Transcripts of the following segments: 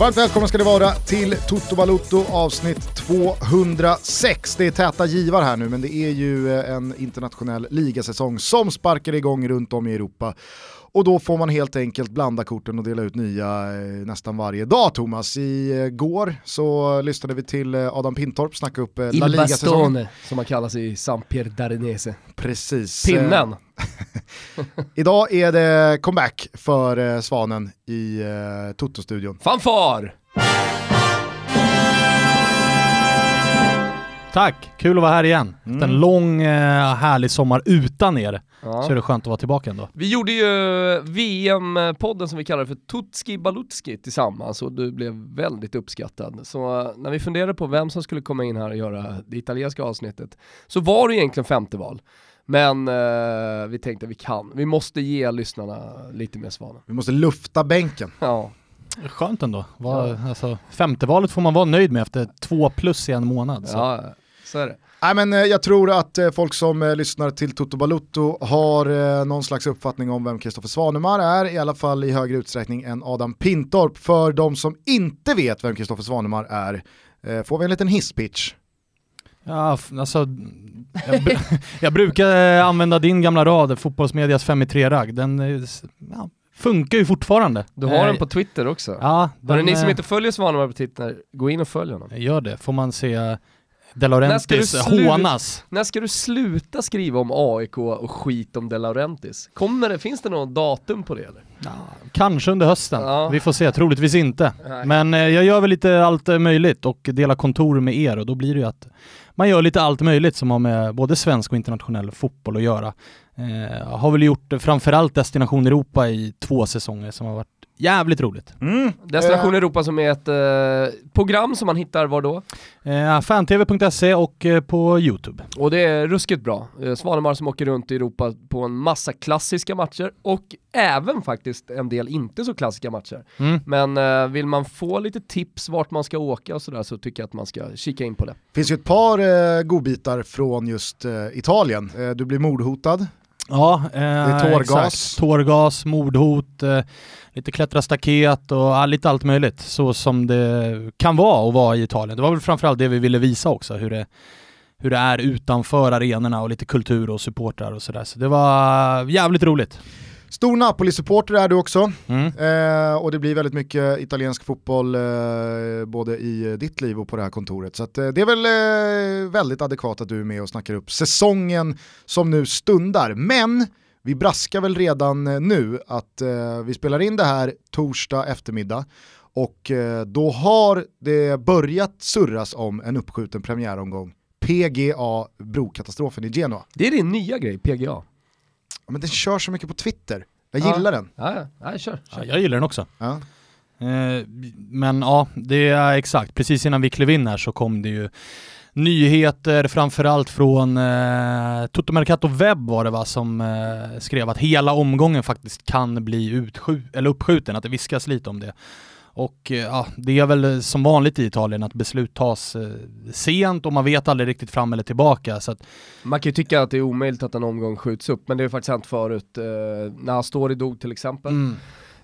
Varmt välkomna ska det vara till Toto Balotto avsnitt 206. Det är täta givar här nu men det är ju eh, en internationell ligasäsong som sparkar igång runt om i Europa. Och då får man helt enkelt blanda korten och dela ut nya eh, nästan varje dag Thomas. Igår eh, så lyssnade vi till eh, Adam Pintorp snacka upp La Liga-säsongen. som man kallas i San Pier Darinese. Precis. Pinnen. Idag är det comeback för Svanen i Toto-studion. Fanfar! Tack, kul att vara här igen. Mm. Efter en lång härlig sommar utan er ja. så är det skönt att vara tillbaka ändå. Vi gjorde ju VM-podden som vi kallar för Tutski Balutski tillsammans och du blev väldigt uppskattad. Så eh, när vi funderade på vem som skulle komma in här och göra det italienska avsnittet så var det egentligen femte val. Men eh, vi tänkte vi kan, vi måste ge lyssnarna lite mer svanen. Vi måste lufta bänken. Ja. Skönt ändå. Var, ja. alltså, femte valet får man vara nöjd med efter två plus i en månad. Så. Ja, så är det. Nej, men eh, jag tror att eh, folk som eh, lyssnar till Toto Balutto har någon slags uppfattning om vem Kristoffer Svanemar är, i alla fall i högre utsträckning än Adam Pintorp. För de som inte vet vem Kristoffer Svanemar är, får vi en liten hisspitch? Ja, alltså, jag, jag, brukar använda din gamla rad, fotbollsmedias 5 i 3-ragg. Den ja, funkar ju fortfarande. Du har den på Twitter också. Ja, den, ni som inte följer Svanemar på Twitter, gå in och följ honom. Gör det, får man se De Laurentiis hånas. När ska du sluta skriva om AIK och skit om De Laurentiis? Kommer det, finns det något datum på det eller? Ja, kanske under hösten, ja. vi får se, troligtvis inte. Nej. Men eh, jag gör väl lite allt möjligt och delar kontor med er och då blir det ju att man gör lite allt möjligt som har med både svensk och internationell fotboll att göra. Eh, har väl gjort framförallt Destination Europa i två säsonger som har varit Jävligt roligt. Mm. Destination Europa som är ett eh, program som man hittar var då? Eh, Fantv.se och eh, på Youtube. Och det är ruskigt bra. Eh, Svanemar som åker runt i Europa på en massa klassiska matcher och även faktiskt en del inte så klassiska matcher. Mm. Men eh, vill man få lite tips vart man ska åka och sådär så tycker jag att man ska kika in på det. Det finns ju ett par eh, godbitar från just eh, Italien. Eh, du blir mordhotad. Ja, det är tårgas. Exakt. Tårgas, mordhot lite klättra staket och ja, lite allt möjligt. Så som det kan vara att vara i Italien. Det var väl framförallt det vi ville visa också, hur det, hur det är utanför arenorna och lite kultur och supportrar och sådär. Så det var jävligt roligt. Stor Napoli-supporter är du också mm. eh, och det blir väldigt mycket italiensk fotboll eh, både i ditt liv och på det här kontoret. Så att, eh, det är väl eh, väldigt adekvat att du är med och snackar upp säsongen som nu stundar. Men vi braskar väl redan eh, nu att eh, vi spelar in det här torsdag eftermiddag och eh, då har det börjat surras om en uppskjuten premiäromgång. PGA brokatastrofen i Genoa. Det är din nya grej, PGA. Ja, men den kör så mycket på Twitter. Jag ja. gillar den. Ja, ja. kör. kör. jag gillar den också. Ja. Eh, men ja, det är exakt. Precis innan vi klev in här så kom det ju nyheter, framförallt från eh, Toto Mercato Webb var det va, som eh, skrev att hela omgången faktiskt kan bli eller uppskjuten, att det viskas lite om det. Och eh, ja, det är väl som vanligt i Italien att beslut tas eh, sent och man vet aldrig riktigt fram eller tillbaka. Så att... Man kan ju tycka att det är omöjligt att en omgång skjuts upp, men det är faktiskt hänt förut. Eh, när han står i dog till exempel. Mm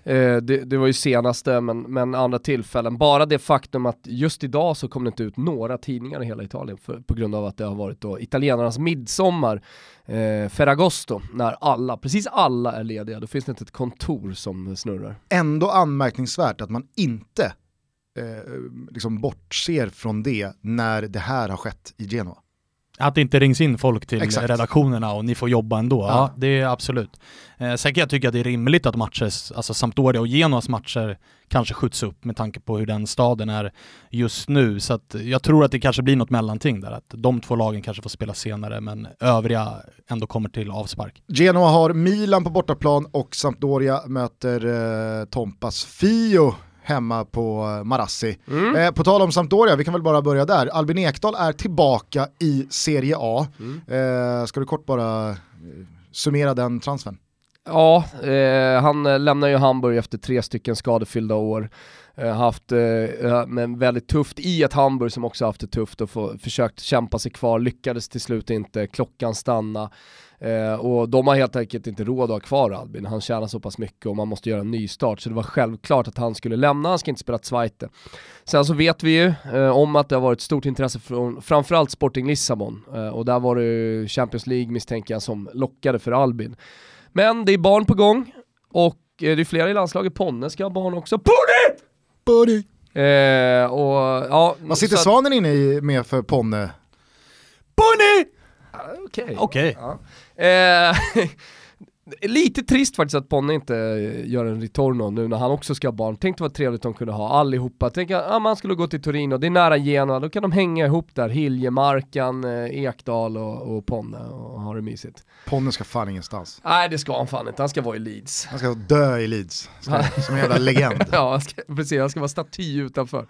Eh, det, det, var ju senaste, men, men andra tillfällen. Bara det faktum att just idag så kom det inte ut några tidningar i hela Italien för, på grund av att det har varit då italienarnas midsommar, eh, Ferragosto, när alla, precis alla är lediga. Då finns det inte ett kontor som snurrar. Ändå anmärkningsvärt att man inte eh, liksom bortser från det när det här har skett i Genoa. Att det inte rings in folk till Exakt. redaktionerna och ni får jobba ändå. Ja, ja det är absolut. Eh, sen kan jag tycka att det är rimligt att matcher, alltså Sampdoria och Genoas matcher kanske skjuts upp med tanke på hur den staden är just nu. Så att jag tror att det kanske blir något mellanting där, att de två lagen kanske får spela senare men övriga ändå kommer till avspark. Genoa har Milan på bortaplan och Sampdoria möter eh, Tompas Fio hemma på Marassi. Mm. Eh, på tal om Sampdoria, vi kan väl bara börja där. Albin Ekdal är tillbaka i Serie A. Mm. Eh, ska du kort bara eh, summera den transfern? Ja, eh, han lämnar ju Hamburg efter tre stycken skadefyllda år. Eh, haft eh, men väldigt tufft i ett Hamburg som också haft det tufft och få, försökt kämpa sig kvar, lyckades till slut inte, klockan stanna. Eh, och de har helt enkelt inte råd att ha kvar Albin, han tjänar så pass mycket och man måste göra en ny start så det var självklart att han skulle lämna, han ska inte spela Zweite. Sen så vet vi ju eh, om att det har varit stort intresse från framförallt Sporting Lissabon eh, och där var det Champions League misstänker jag som lockade för Albin. Men det är barn på gång och eh, det är flera i landslaget, Ponne ska ha barn också. Ponne! Buddy. Eh, och, ja, Vad sitter Svanen inne i med för Ponne? Ponny! Okej. Okay. Okay. Ja. Eh, Lite trist faktiskt att Ponne inte gör en ritorno nu när han också ska ha barn. Tänk vad trevligt de kunde ha allihopa. Tänk att ah, man skulle gå till Torino, det är nära Genoa, då kan de hänga ihop där. Hiljemarkan, eh, Ekdal och, och Ponne och ha det mysigt. Ponne ska fan ingenstans. Nej det ska han fan inte, han ska vara i Leeds. Han ska dö i Leeds, ska, som en jävla legend. ja, ska, precis, han ska vara staty utanför.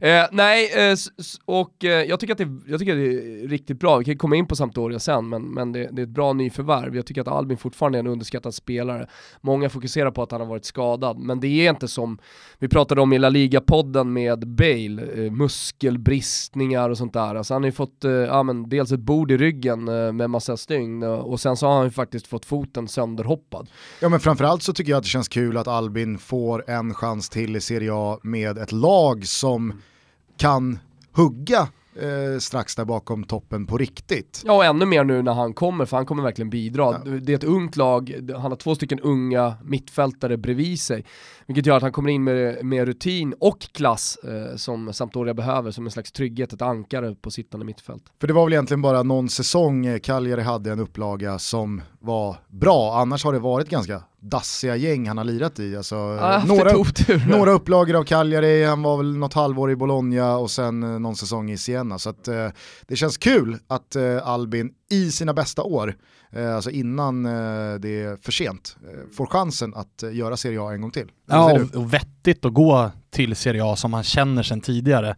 Eh, nej, eh, och eh, jag, tycker att det, jag tycker att det är riktigt bra, vi kan komma in på Sampdoria sen, men, men det, det, är ett bra nyförvärv. Jag tycker att Albin fortfarande är en underskattad spelare. Många fokuserar på att han har varit skadad, men det är inte som vi pratade om i La Liga-podden med Bale, eh, muskelbristningar och sånt där. Alltså han har ju fått, eh, ja, men dels ett bord i ryggen eh, med massa stygn eh, och sen så har han ju faktiskt fått foten sönderhoppad. Ja men framförallt så tycker jag att det känns kul att Albin får en chans till i Serie A med ett lag som kan hugga eh, strax där bakom toppen på riktigt. Ja och ännu mer nu när han kommer, för han kommer verkligen bidra. Ja. Det är ett ungt lag, han har två stycken unga mittfältare bredvid sig. Vilket gör att han kommer in med, med rutin och klass eh, som Sampdoria behöver som en slags trygghet, ett ankare på sittande mittfält. För det var väl egentligen bara någon säsong eh, Cagliari hade en upplaga som var bra, annars har det varit ganska dassiga gäng han har lirat i. Alltså, ah, några, några upplagor av Cagliari, han var väl något halvår i Bologna och sen eh, någon säsong i Siena. Så att, eh, det känns kul att eh, Albin i sina bästa år, eh, alltså innan eh, det är för sent, eh, får chansen att göra Serie A en gång till. Ja, och, och, vettigt att gå till Serie A som han känner sedan tidigare.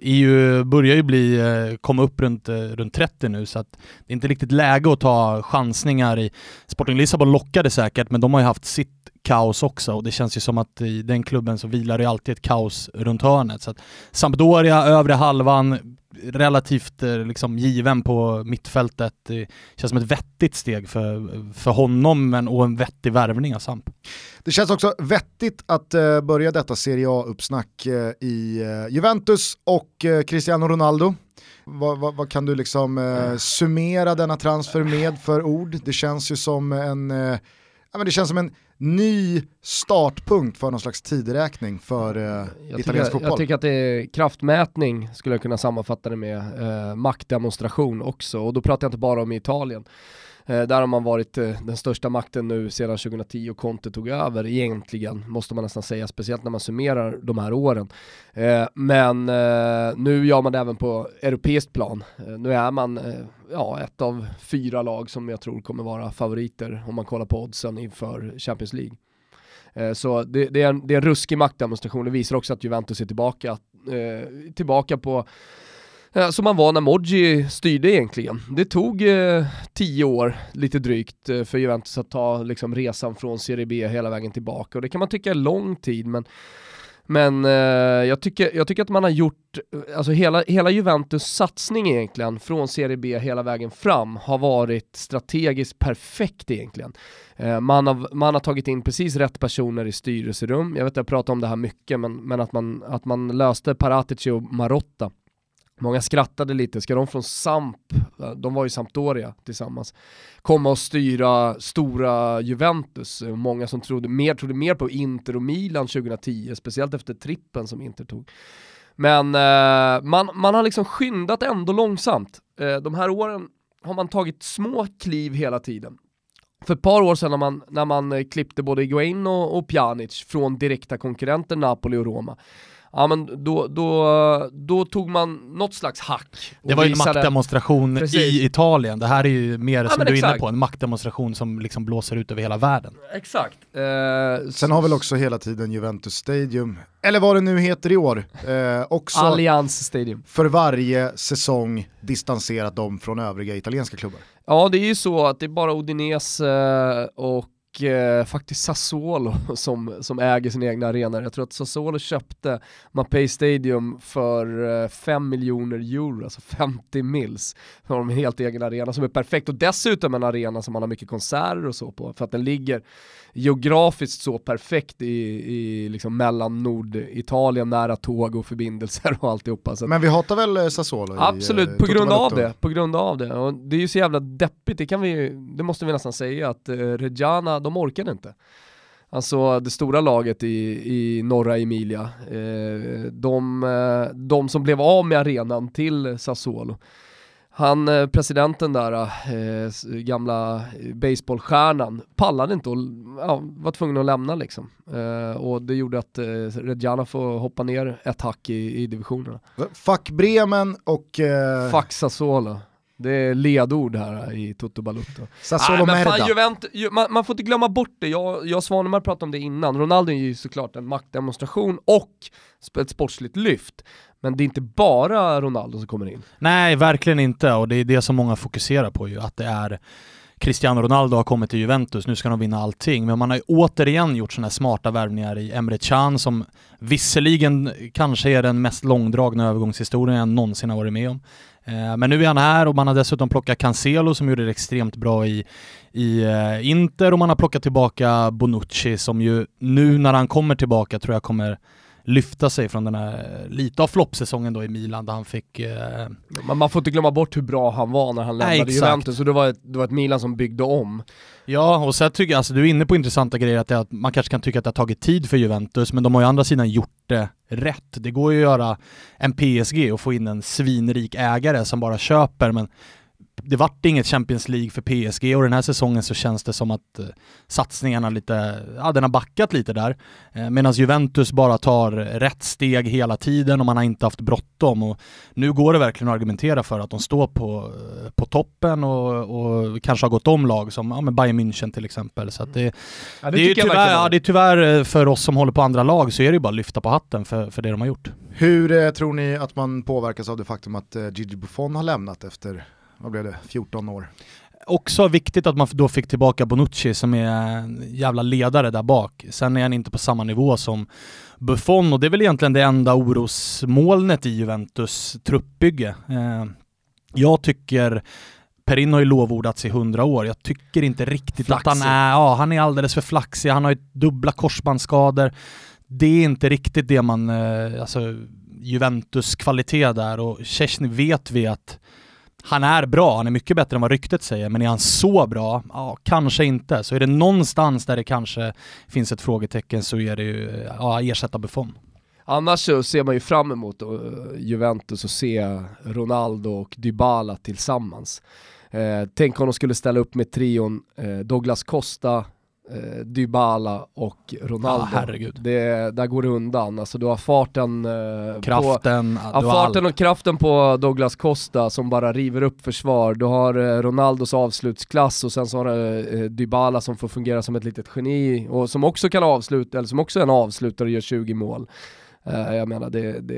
EU börjar ju bli, komma upp runt, runt 30 nu så att det är inte riktigt läge att ta chansningar i Sporting Lissabon lockade säkert men de har ju haft sitt kaos också och det känns ju som att i den klubben så vilar det alltid ett kaos runt hörnet. Så att Sampdoria, övre halvan, relativt eh, liksom given på mittfältet. Det känns som ett vettigt steg för, för honom men, och en vettig värvning av Samp. Det känns också vettigt att eh, börja detta Serie A-uppsnack eh, i Juventus och Cristiano Ronaldo. Vad, vad, vad, kan du liksom summera denna transfer med för ord? Det känns ju som en, ja, men det känns som en ny startpunkt för någon slags tideräkning för eh, italiensk fotboll. Jag tycker att det är kraftmätning, skulle jag kunna sammanfatta det med, eh, maktdemonstration också. Och då pratar jag inte bara om Italien. Eh, där har man varit eh, den största makten nu sedan 2010 och Conte tog över egentligen, måste man nästan säga, speciellt när man summerar de här åren. Eh, men nu gör man det även på europeiskt plan. Nu är man ja, ett av fyra lag som jag tror kommer vara favoriter om man kollar på oddsen inför Champions League. Så det, det, är en, det är en ruskig maktdemonstration, det visar också att Juventus är tillbaka, tillbaka på Eh, som man var när Moggi styrde egentligen. Det tog eh, tio år, lite drygt, eh, för Juventus att ta liksom, resan från Serie B hela vägen tillbaka och det kan man tycka är lång tid men men eh, jag, tycker, jag tycker att man har gjort, eh, alltså hela, hela Juventus satsning egentligen från Serie B hela vägen fram har varit strategiskt perfekt egentligen. Eh, man, har, man har tagit in precis rätt personer i styrelserum, jag vet att jag pratar om det här mycket men, men att, man, att man löste Paratici och Marotta Många skrattade lite, ska de från Samp, eh, de var ju Sampdoria tillsammans, komma och styra stora Juventus? Eh, många som trodde mer, trodde mer på Inter och Milan 2010, speciellt efter trippen som Inter tog. Men eh, man, man har liksom skyndat ändå långsamt. Eh, de här åren har man tagit små kliv hela tiden. För ett par år sedan när man, när man eh, klippte både Higuain och, och Pjanic från direkta konkurrenter Napoli och Roma, ja men då, då, då tog man något slags hack. Det var ju en maktdemonstration Precis. i Italien, det här är ju mer ja, som du är inne på, en maktdemonstration som liksom blåser ut över hela världen. Exakt. Eh, Sen har väl också hela tiden Juventus Stadium, eller vad det nu heter i år, eh, också Allianz Stadium. för varje säsong distanserat dem från övriga italienska klubbar. Ja det är ju så att det är bara Udinese och och eh, faktiskt Sassuolo som, som äger sin egna arena. Jag tror att Sassuolo köpte Mapei Stadium för eh, 5 miljoner euro, alltså 50 mils. Så har de en helt egen arena som är perfekt och dessutom en arena som man har mycket konserter och så på för att den ligger geografiskt så perfekt i, i liksom mellan Norditalien, nära tåg och förbindelser och alltihopa. Så Men vi hatar väl eh, Sassuolo? Absolut, i, på grund av det. På grund av det. Och det är ju så jävla deppigt, det, kan vi, det måste vi nästan säga, att uh, Reggiana, de orkade inte. Alltså det stora laget i, i norra Emilia, eh, de, de som blev av med arenan till Sassuolo, han, eh, presidenten där, eh, gamla baseballstjärnan, pallade inte och ja, var tvungen att lämna liksom. Eh, och det gjorde att eh, Reggiana får hoppa ner ett hack i, i divisionerna. Fuck Bremen och... Eh... Fuck Sassuolo. Det är ledord här i Toto Balutto. Sassuolo Nej, men fan, Juventus, man, man, får inte glömma bort det, jag, jag och Svanemar pratade om det innan. Ronaldo är ju såklart en maktdemonstration och ett sportsligt lyft. Men det är inte bara Ronaldo som kommer in. Nej, verkligen inte. Och det är det som många fokuserar på ju, att det är Cristiano Ronaldo har kommit till Juventus, nu ska de vinna allting. Men man har ju återigen gjort sådana här smarta värvningar i Emre Can som visserligen kanske är den mest långdragna övergångshistorien jag någonsin har varit med om. Eh, men nu är han här och man har dessutom plockat Cancelo som gjorde det extremt bra i, i eh, Inter och man har plockat tillbaka Bonucci som ju nu när han kommer tillbaka tror jag kommer lyfta sig från den här, lite av floppsäsongen då i Milan där han fick... Eh... Man, man får inte glömma bort hur bra han var när han lämnade Nej, Juventus, så det var, ett, det var ett Milan som byggde om. Ja, och sen tycker jag, alltså du är inne på intressanta grejer, att, det, att man kanske kan tycka att det har tagit tid för Juventus, men de har ju andra sidan gjort det rätt. Det går ju att göra en PSG och få in en svinrik ägare som bara köper, men det vart inget Champions League för PSG och den här säsongen så känns det som att eh, satsningarna lite, ja den har backat lite där. Eh, Medan Juventus bara tar rätt steg hela tiden och man har inte haft bråttom och nu går det verkligen att argumentera för att de står på, eh, på toppen och, och kanske har gått om lag som ja, men Bayern München till exempel. Så det, ja, det, det, är tyvärr, ja, det är tyvärr för oss som håller på andra lag så är det ju bara att lyfta på hatten för, för det de har gjort. Hur eh, tror ni att man påverkas av det faktum att eh, Gigi Buffon har lämnat efter vad blev det, 14 år. Också viktigt att man då fick tillbaka Bonucci som är en jävla ledare där bak. Sen är han inte på samma nivå som Buffon och det är väl egentligen det enda orosmolnet i Juventus truppbygge. Eh, jag tycker Perin har ju lovordats i hundra år. Jag tycker inte riktigt flaxig. att han är, ja han är alldeles för flaxig, han har ju dubbla korsbandsskador. Det är inte riktigt det man, eh, alltså Juventus kvalitet där och Chesney vet vi att han är bra, han är mycket bättre än vad ryktet säger, men är han så bra? Ja, kanske inte. Så är det någonstans där det kanske finns ett frågetecken så är det ju, ja, ersätta Buffon. Annars så ser man ju fram emot uh, Juventus och se Ronaldo och Dybala tillsammans. Eh, tänk om de skulle ställa upp med trion eh, Douglas Costa, eh, Dybala och Ronaldo. Ah, herregud. Det, där går det undan, alltså du har farten, eh, kraften, på, ja, farten och kraften på Douglas Costa som bara river upp försvar. Du har eh, Ronaldos avslutsklass och sen så har du eh, Dybala som får fungera som ett litet geni och som också kan avsluta, eller som också är en avslutare och gör 20 mål. Uh, jag menar det, det,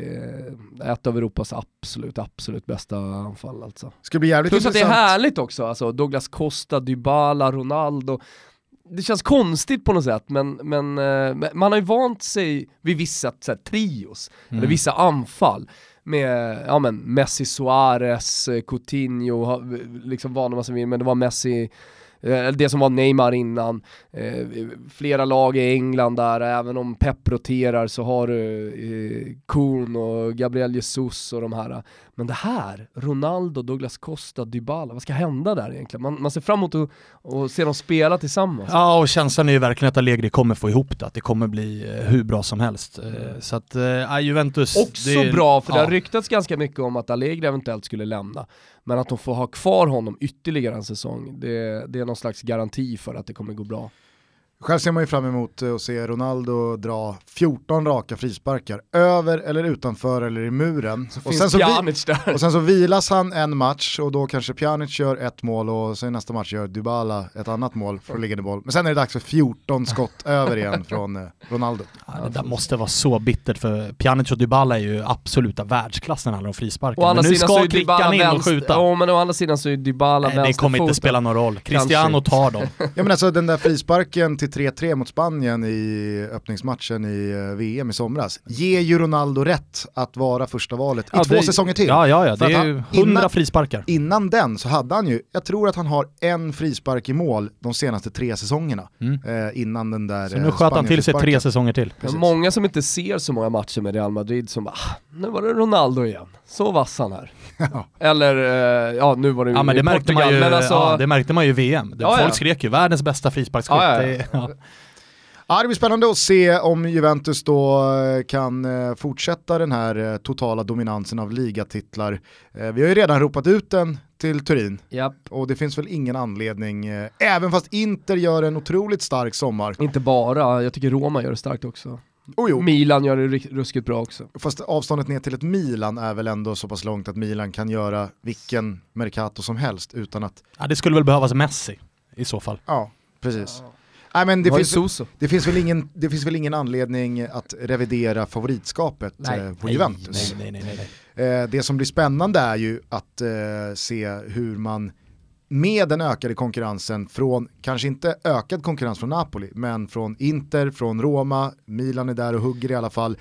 är ett av Europas absolut, absolut bästa anfall alltså. Ska bli jävligt Plus att det är härligt också, alltså Douglas Costa, Dybala, Ronaldo det känns konstigt på något sätt, men, men uh, man har ju vant sig vid vissa så här, trios, mm. eller vissa anfall med ja, men Messi, Suarez, Coutinho, liksom vad man vill, men det var Messi, Eh, det som var Neymar innan, eh, flera lag i England där, även om Pep roterar så har du eh, Kuhn och Gabriel Jesus och de här. Men det här, Ronaldo, Douglas Costa, Dybala, vad ska hända där egentligen? Man, man ser fram emot att, att se dem spela tillsammans. Ja, och känslan är ju verkligen att Allegri kommer få ihop det, att det kommer bli hur bra som helst. Så att, äh, Juventus... Också det, bra, för ja. det har ryktats ganska mycket om att Allegri eventuellt skulle lämna. Men att de får ha kvar honom ytterligare en säsong, det, det är någon slags garanti för att det kommer gå bra. Själv ser man ju fram emot att se Ronaldo dra 14 raka frisparkar, över eller utanför eller i muren. Så och, sen så där. och sen så vilas han en match och då kanske Pjanic gör ett mål och sen nästa match gör Dybala ett annat mål från liggande boll. Men sen är det dags för 14 skott över igen från eh, Ronaldo. Ja, det där måste vara så bittert för Pjanic och Dybala är ju absoluta världsklass när det handlar om frisparkar. Men nu ska Klickan in och skjuta. Ja men å andra sidan så är Dybala Nej, Det kommer inte spela någon roll. Cristiano tar dem. ja men alltså den där frisparken till 3-3 mot Spanien i öppningsmatchen i eh, VM i somras ger ju Ronaldo rätt att vara första valet i två det, säsonger till. Ja, ja, ja. det är ju hundra frisparkar. Innan den så hade han ju, jag tror att han har en frispark i mål de senaste tre säsongerna. Mm. Eh, innan den där Så nu sköt han till sig tre säsonger till. Många som inte ser så många matcher med Real Madrid som bara, ah, nu var det Ronaldo igen, så vass han här. Eller, eh, ja nu var det ja, men det märkte Portugal, man ju, men alltså... Ja, det märkte man ju i VM. Ja, Folk ja. skrek ju världens bästa frisparksskytt. Ja, Ja, det blir spännande att se om Juventus då eh, kan eh, fortsätta den här eh, totala dominansen av ligatitlar. Vi har ju redan ropat ut den till Turin yep. och det finns väl ingen anledning, även fast Inter gör en otroligt stark sommar. Inte bara, jag tycker Roma gör det starkt också. Oh, Milan gör det ruskigt bra också. Fast avståndet ner till ett Milan är väl ändå så pass långt att Milan kan göra vilken Mercato som helst utan att... Ja, det skulle väl behövas Messi i så fall. Ja, precis. Ja. Nej, men det, finns, det, finns väl ingen, det finns väl ingen anledning att revidera favoritskapet nej, eh, på nej, Juventus. Nej, eh, det som blir spännande är ju att eh, se hur man med den ökade konkurrensen från, kanske inte ökad konkurrens från Napoli, men från Inter, från Roma, Milan är där och hugger i alla fall,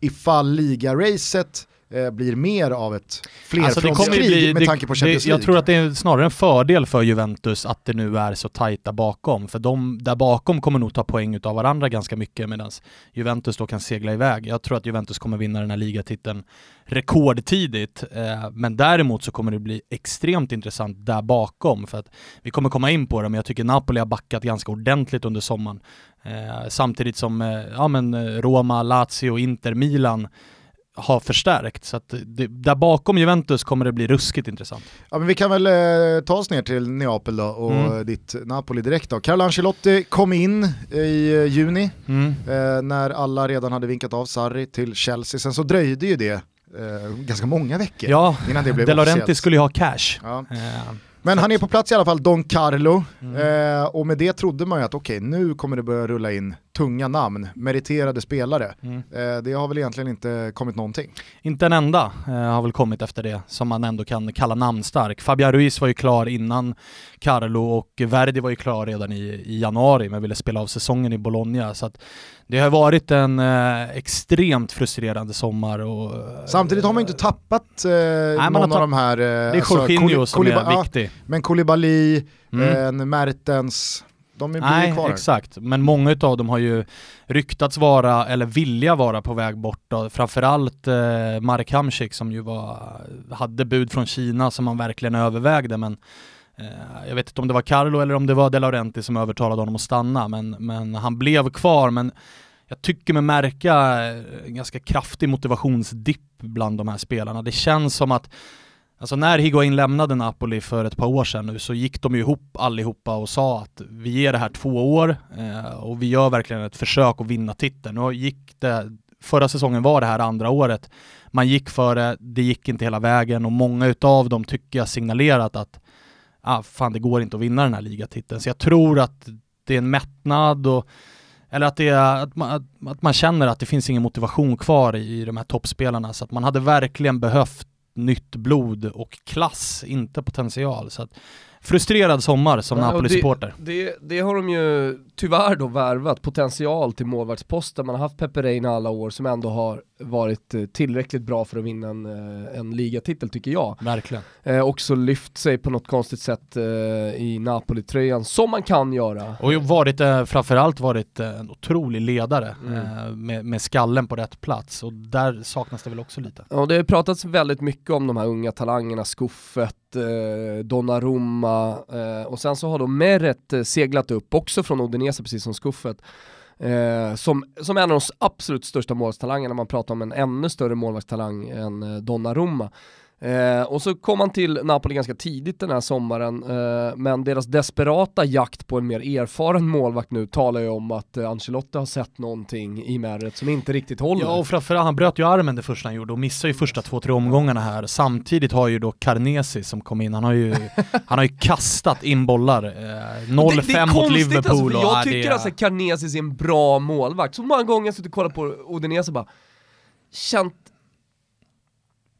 ifall ligaracet eh, blir mer av ett flerfrontskrig alltså med tanke på Champions League. Jag tror att det är snarare en fördel för Juventus att det nu är så tajta bakom, för de där bakom kommer nog ta poäng av varandra ganska mycket medan Juventus då kan segla iväg. Jag tror att Juventus kommer vinna den här ligatiteln rekordtidigt, eh, men däremot så kommer det bli extremt intressant där bakom för att vi kommer komma in på det, men jag tycker Napoli har backat ganska ordentligt under sommaren. Eh, samtidigt som eh, ja, men eh, Roma, Lazio, Inter, Milan har förstärkt. Så att det, där bakom Juventus kommer det bli ruskigt intressant. Ja men vi kan väl eh, ta oss ner till Neapel då och mm. ditt Napoli direkt då. Carlo Ancelotti kom in i eh, juni mm. eh, när alla redan hade vinkat av Sarri till Chelsea. Sen så dröjde ju det eh, ganska många veckor ja, innan det blev De Laurenti skulle ju ha cash. Ja. Men han är på plats i alla fall, Don Carlo. Mm. Eh, och med det trodde man ju att okej, okay, nu kommer det börja rulla in tunga namn, meriterade spelare. Mm. Eh, det har väl egentligen inte kommit någonting. Inte en enda eh, har väl kommit efter det som man ändå kan kalla namnstark. Fabian Ruiz var ju klar innan Carlo och Verdi var ju klar redan i, i januari men ville spela av säsongen i Bologna. Så att det har varit en eh, extremt frustrerande sommar. Och, eh, Samtidigt har man ju inte tappat eh, nej, någon av de här... Eh, det är alltså, Jorginho som är viktig. men Koulibaly, mm. eh, Mertens, de blir Nej, kvar. exakt. Men många av dem har ju ryktats vara, eller vilja vara på väg bort då. Framförallt eh, Marek Hamsik som ju var, hade bud från Kina som man verkligen övervägde men Eh, jag vet inte om det var Carlo eller om det var De Laurenti som övertalade honom att stanna men, men han blev kvar men jag tycker mig märka eh, en ganska kraftig motivationsdipp bland de här spelarna. Det känns som att Alltså när Higuain lämnade Napoli för ett par år sedan nu så gick de ju ihop allihopa och sa att vi ger det här två år eh, och vi gör verkligen ett försök att vinna titeln. Och gick det, förra säsongen var det här andra året. Man gick för det, det gick inte hela vägen och många utav dem tycker jag signalerat att ah, fan det går inte att vinna den här ligatiteln. Så jag tror att det är en mättnad och eller att, det är, att, man, att, att man känner att det finns ingen motivation kvar i, i de här toppspelarna så att man hade verkligen behövt nytt blod och klass, inte potential. Så att, frustrerad sommar som ja, Napoli-supporter. Det, det, det, har de ju tyvärr då värvat, potential till målvaktsposten. Man har haft Pepe alla år som ändå har varit eh, tillräckligt bra för att vinna en, eh, en ligatitel tycker jag. Verkligen. Eh, också lyft sig på något konstigt sätt eh, i Napoli-tröjan, som man kan göra. Och varit, eh, framförallt varit eh, en otrolig ledare mm. eh, med, med skallen på rätt plats och där saknas det väl också lite. Ja, det har pratats väldigt mycket om de här unga talangerna, Skuffet, Eh, Donnarumma eh, och sen så har då Meret eh, seglat upp också från Odinese precis som Skuffet. Eh, som, som en av de absolut största målvaktstalangerna, man pratar om en ännu större målvaktstalang än eh, Donnarumma. Eh, och så kom han till Napoli ganska tidigt den här sommaren, eh, men deras desperata jakt på en mer erfaren målvakt nu talar ju om att eh, Ancelotti har sett någonting i Meret som inte riktigt håller. Ja och framförallt, han bröt ju armen det första han gjorde och missade ju första två, tre omgångarna här. Samtidigt har ju då Carnesi som kom in, han har ju, han har ju kastat in bollar. Eh, 0-5 mot Liverpool. Alltså, för jag och, tycker det... alltså Carnesi är en bra målvakt. Så många gånger jag suttit och kollat på Udinese och bara känt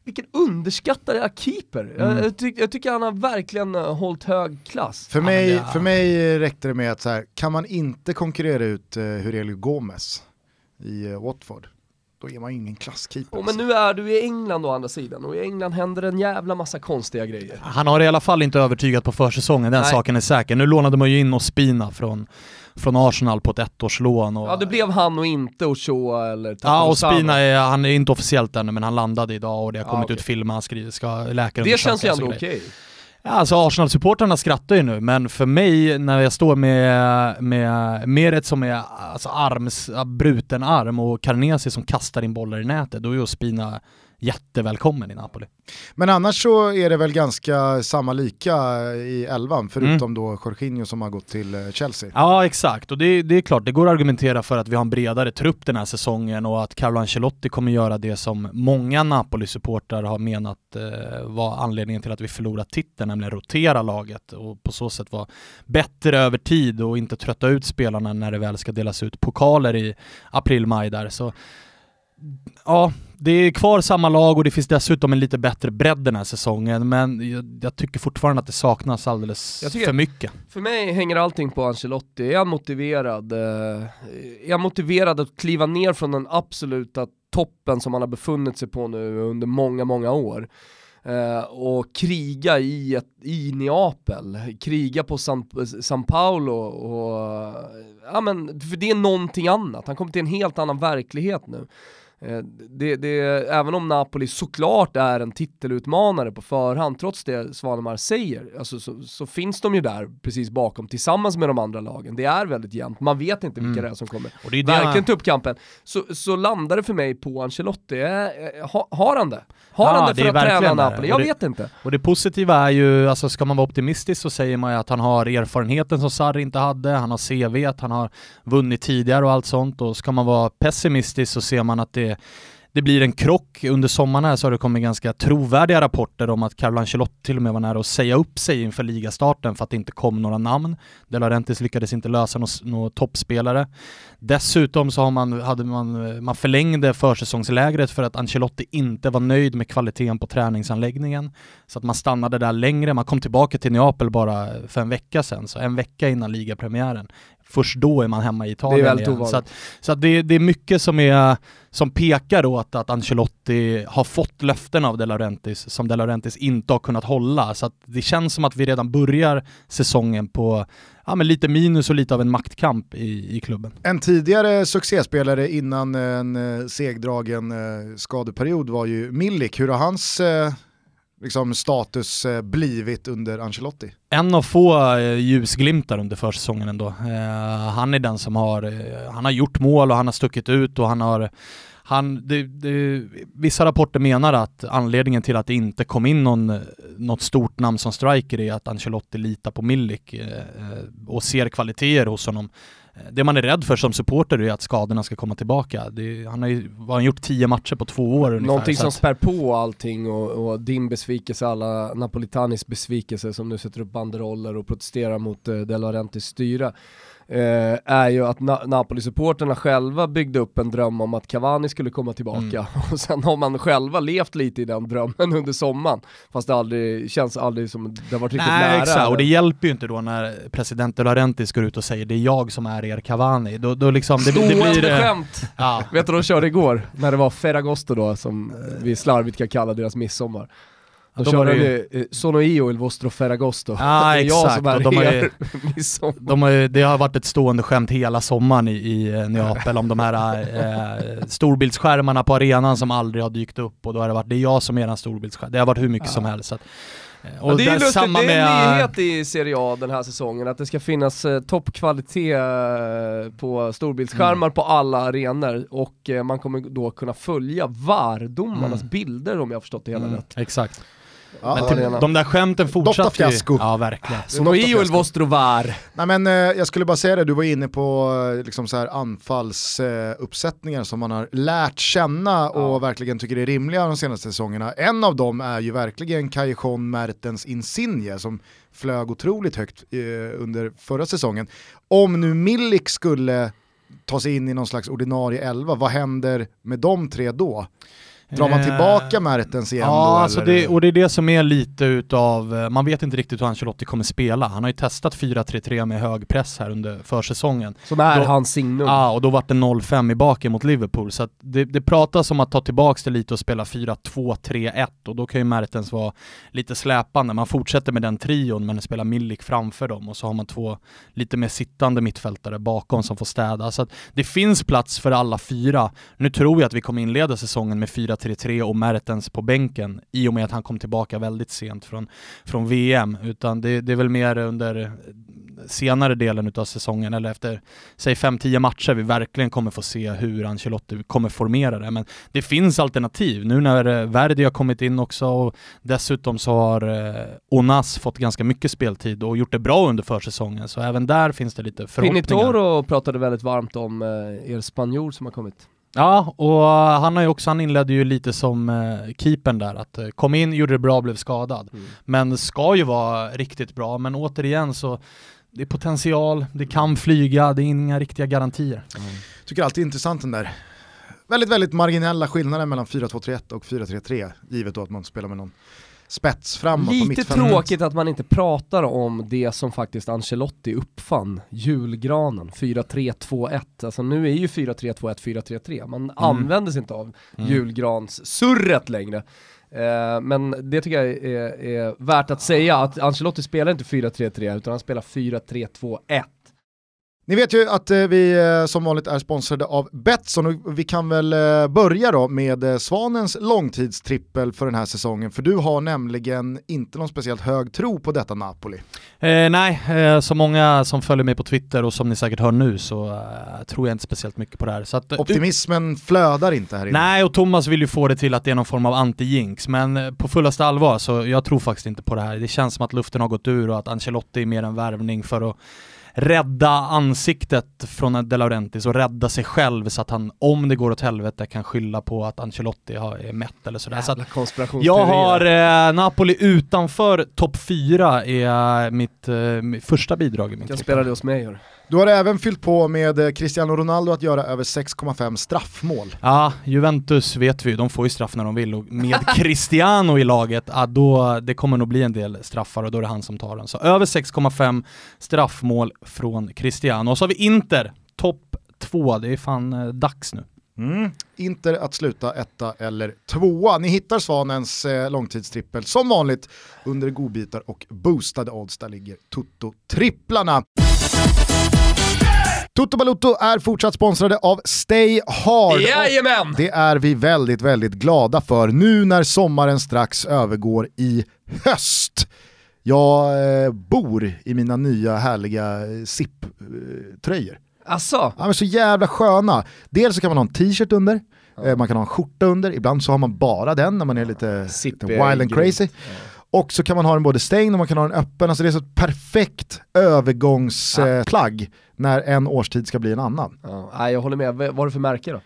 vilken underskattad keeper. Mm. Jag, tyck, jag, tycker han har verkligen uh, hållit hög klass. För mig, ja, för mig räckte det med att så här, kan man inte konkurrera ut uh, Hurelio Gomez i uh, Watford, då är man ingen klasskeeper. Oh, men nu är du i England å andra sidan, och i England händer en jävla massa konstiga grejer. Han har i alla fall inte övertygat på försäsongen, den Nej. saken är säker. Nu lånade man ju in Ospina från från Arsenal på ett ettårslån. Och, ja det blev han och inte Ochoa eller Ja och Spina är, han är inte officiellt ännu men han landade idag och det har kommit ja, okay. ut filmer, han skriver, ska läkare Det känns ju ändå okej. Okay. Ja, alltså Arsenal-supportrarna skrattar ju nu, men för mig när jag står med, med Meret som är alltså arms, bruten arm och Carnesi som kastar in bollar i nätet, då är ju Spina jättevälkommen i Napoli. Men annars så är det väl ganska samma lika i elvan, förutom mm. då Jorginho som har gått till eh, Chelsea. Ja exakt, och det, det, är klart, det går att argumentera för att vi har en bredare trupp den här säsongen och att Carlo Ancelotti kommer göra det som många Napoli-supportrar har menat eh, var anledningen till att vi förlorat titeln, nämligen rotera laget och på så sätt vara bättre över tid och inte trötta ut spelarna när det väl ska delas ut pokaler i april-maj där. Så ja, det är kvar samma lag och det finns dessutom en lite bättre bredd den här säsongen, men jag, jag tycker fortfarande att det saknas alldeles för mycket. För mig hänger allting på Ancelotti. Är han motiverad? Eh, är han motiverad att kliva ner från den absoluta toppen som han har befunnit sig på nu under många, många år? Uh, och kriga i, ett, i Neapel, kriga på San, San Paulo och, ja men, för det är någonting annat, han kommer till en helt annan verklighet nu. Eh, det, det, även om Napoli såklart är en titelutmanare på förhand, trots det Svanemar säger, alltså, så, så, finns de ju där precis bakom tillsammans med de andra lagen. Det är väldigt jämnt, man vet inte vilka mm. det är som kommer och det är verkligen ta upp kampen. Så, så landar det för mig på Ancelotti, eh, ha, har han det? Har ja, han det för det att träna Napoli? Jag det, vet inte. Och det positiva är ju, alltså ska man vara optimistisk så säger man ju att han har erfarenheten som Sarri inte hade, han har CV, han har vunnit tidigare och allt sånt och ska man vara pessimistisk så ser man att det det blir en krock. Under sommaren här så har det kommit ganska trovärdiga rapporter om att Carlo Ancelotti till och med var nära att säga upp sig inför ligastarten för att det inte kom några namn. De Laurentiis lyckades inte lösa några toppspelare. Dessutom så har man, hade man, man förlängde försäsongslägret för att Ancelotti inte var nöjd med kvaliteten på träningsanläggningen. Så att man stannade där längre. Man kom tillbaka till Neapel bara för en vecka sedan, så en vecka innan ligapremiären först då är man hemma i Italien det är igen. Så, att, så att det, det, är mycket som, är, som pekar åt att Ancelotti har fått löften av De Laurentiis som De Laurentiis inte har kunnat hålla. Så att det känns som att vi redan börjar säsongen på ja, men lite minus och lite av en maktkamp i, i klubben. En tidigare succéspelare innan en eh, segdragen eh, skadeperiod var ju Milik. Hur har hans eh, liksom, status eh, blivit under Ancelotti? En av få eh, ljusglimtar under försäsongen ändå. Eh, han är den som har, eh, han har gjort mål och han har stuckit ut och han har han, det, det, vissa rapporter menar att anledningen till att det inte kom in någon, något stort namn som striker är att Ancelotti litar på Milik eh, eh och ser kvaliteter hos honom. Det man är rädd för som supporter är att skadorna ska komma tillbaka. Det, han har ju vad han gjort tio matcher på två år ungefär. Någonting som spär på allting och, och, din besvikelse, alla Napolitanis besvikelse som nu sätter upp banderoller och protesterar mot eh, De Laurentiis styre eh, är ju att Na Napoli-supporterna själva byggde upp en dröm om att Cavani skulle komma tillbaka mm. och sen har man själva levt lite i den drömmen under sommaren fast det aldrig, känns aldrig som det har varit riktigt Nej, nära. Exakt. och det hjälper ju inte då när president Laurentiis går ut och säger det är jag som är er Cavani. Då, då liksom, det, det blir... Eh, skämt! Ja. Vet du vad de körde igår? När det var Ferragosto då, som vi slarvigt kan kalla deras midsommar. Då de kör ju... de Sono io il vostro Ferragosto. Ah, exakt. jag som är de er midsommar. De har, det har varit ett stående skämt hela sommaren i, i eh, Neapel om de här eh, storbildsskärmarna på arenan som aldrig har dykt upp och då har det varit, det är jag som är den storbildsskärm. Det har varit hur mycket ja. som helst. Att, Och ja, det är lustigt, samma det är en nyhet i Serie A den här säsongen, att det ska finnas eh, toppkvalitet eh, på storbildsskärmar mm. på alla arenor och eh, man kommer då kunna följa VAR-domarnas mm. bilder om jag har förstått det hela mm. rätt. Exakt. Ja, men till, de där skämten fortsatte fiasko. Ja, verkligen. Sono io il vostro var. Nej men eh, jag skulle bara säga det, du var inne på eh, liksom så här anfallsuppsättningar eh, som man har lärt känna och ja. verkligen tycker är rimliga de senaste säsongerna. En av dem är ju verkligen Callejon Mertens Insigne som flög otroligt högt eh, under förra säsongen. Om nu Milik skulle ta sig in i någon slags ordinarie elva, vad händer med de tre då? Drar man tillbaka Mertens igen ja, då? Alltså det, och det är det som är lite utav, eh, man vet inte riktigt hur Ancelotti kommer spela. Han har ju testat 4-3-3 med hög press här under försäsongen. Som är då, hans signum. Ja, och då vart det 0-5 i baken mot Liverpool. Så det, det pratas om att ta tillbaka det lite och spela 4-2-3-1 och då kan ju Mertens vara lite släpande. Man fortsätter med den trion men spelar Milik framför dem och så har man två lite mer sittande mittfältare bakom som får städa. Så det finns plats för alla fyra. Nu tror jag att vi kommer inleda säsongen med 4 4-3-3 och Mertens på bänken i och med att han kom tillbaka väldigt sent från, från VM, utan det, det är väl mer under senare delen av säsongen eller efter, säg 5-10 matcher vi verkligen kommer få se hur Ancelotti kommer formera det. Men det finns alternativ nu när eh, Verdi har kommit in också och dessutom så har eh, Onas fått ganska mycket speltid och gjort det bra under försäsongen så även där finns det lite förhoppningar. Pinitoro pratade väldigt varmt om eh, er spanjor som har kommit. Ja, och han har ju också, han inledde ju lite som eh, keepern där, att eh, kom in, gjorde det bra, blev skadad. Mm. Men ska ju vara riktigt bra, men återigen så det är potential, det kan flyga, det är inga riktiga garantier. Mm. Tycker alltid är intressant den där väldigt, väldigt marginella skillnaden mellan 4-2-3-1 och 4-3-3, givet då att man spelar med någon spets framåt Lite tråkigt att man inte pratar om det som faktiskt Ancelotti uppfann, julgranen, 4-3-2-1. Alltså nu är ju 4-3-2-1 4-3-3, man mm. använder sig inte av mm. julgranssurret längre. Eh, men det tycker jag är, är, värt att säga, att Ancelotti spelar inte 4-3-3 utan han spelar 4-3-2-1. Ni vet ju att eh, vi eh, som vanligt är sponsrade av Betsson och vi kan väl eh, börja då med Svanens långtidstrippel för den här säsongen för du har nämligen inte någon speciellt hög tro på detta Napoli. Eh, nej, eh, så många som följer mig på Twitter och som ni säkert hör nu så eh, tror jag inte speciellt mycket på det här. Så att, Optimismen flödar inte här inne. Nej, och Thomas vill ju få det till att det är någon form av anti-jinx, men på fullaste allvar så jag tror faktiskt inte på det här. Det känns som att luften har gått ur och att Ancelotti är mer en värvning för att rädda ansiktet från De Laurentiis och rädda sig själv så att han, om det går åt helvete, kan skylla på att Ancelotti är mätt eller sådär. Så att jag har eh, Napoli utanför topp 4 är mitt, eh, första bidrag i min Jag spelade hos mig. Du har även fyllt på med eh, Cristiano Ronaldo att göra över 6,5 straffmål. Ja, Juventus vet vi de får ju straff när de vill och med Cristiano i laget, ja, då, det kommer nog bli en del straffar och då är det han som tar den. Så över 6,5 straffmål från Cristiano. Och så har vi Inter, topp 2, det är fan eh, dags nu. Mm. Inter att sluta etta eller tvåa. Ni hittar Svanens eh, långtidstrippel som vanligt under godbitar och boostade odds. Där ligger Toto-tripplarna. Toto Balutto är fortsatt sponsrade av Stay Hard. Jajamän! Det är vi väldigt, väldigt glada för nu när sommaren strax övergår i höst. Jag eh, bor i mina nya härliga SIP-tröjor. Asså? Ja, men så jävla sköna. Dels så kan man ha en t-shirt under, ja. man kan ha en skjorta under, ibland så har man bara den när man är lite, lite wild and crazy. Ja. Och så kan man ha den både stängd och man kan ha den öppen. Alltså det är så ett perfekt övergångsplagg ja. när en årstid ska bli en annan. Ja, jag håller med. Vad är det för märke då?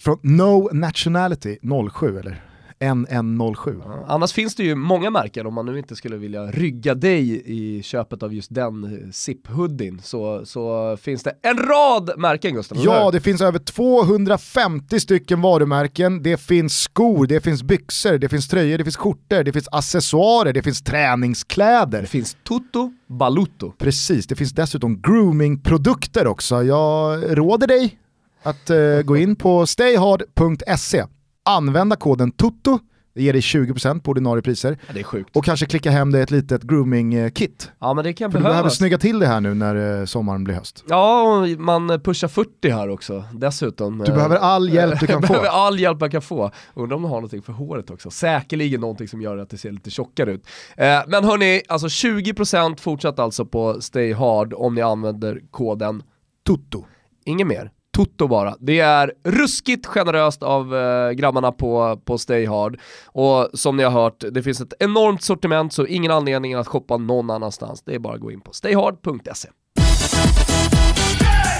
Från No Nationality 07 eller? NN07. Ja, annars finns det ju många märken om man nu inte skulle vilja rygga dig i köpet av just den eh, SIP-hoodien så, så finns det en rad märken Gustav. Ja, det finns över 250 stycken varumärken. Det finns skor, det finns byxor, det finns tröjor, det finns skjortor, det finns accessoarer, det finns träningskläder. Det finns Toto Balutto. Precis, det finns dessutom groomingprodukter också. Jag råder dig att uh, gå in på stayhard.se använda koden TUTTO Det ger dig 20% på ordinarie priser. Ja, det är sjukt. Och kanske klicka hem dig ett litet grooming-kit. Ja men det kan För du behöver behövas. snygga till det här nu när eh, sommaren blir höst. Ja, och man pushar 40 här också dessutom. Du behöver all hjälp du kan få. behöver all hjälp jag kan få. Undrar om du har någonting för håret också. Säkerligen någonting som gör att det ser lite tjockare ut. Eh, men hörni, alltså 20% fortsatt alltså på Stay Hard om ni använder koden Tutto. Inget mer. Toto bara. Det är ruskigt generöst av eh, grabbarna på, på Stay Hard. Och som ni har hört, det finns ett enormt sortiment så ingen anledning att shoppa någon annanstans. Det är bara att gå in på stayhard.se.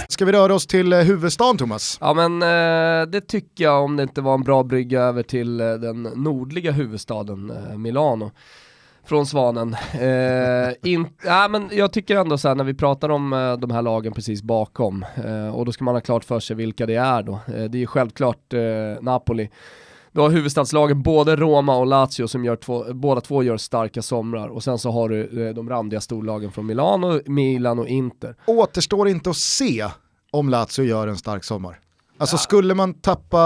Ska vi röra oss till eh, huvudstaden Thomas? Ja men eh, det tycker jag om det inte var en bra brygga över till eh, den nordliga huvudstaden eh, Milano. Från Svanen. Eh, in, ja, men jag tycker ändå så här när vi pratar om eh, de här lagen precis bakom, eh, och då ska man ha klart för sig vilka det är då. Eh, det är ju självklart eh, Napoli. Du har huvudstadslagen både Roma och Lazio som gör två, båda två gör starka somrar och sen så har du eh, de randiga storlagen från Milano, Milan och Inter. Återstår inte att se om Lazio gör en stark sommar. Alltså skulle man tappa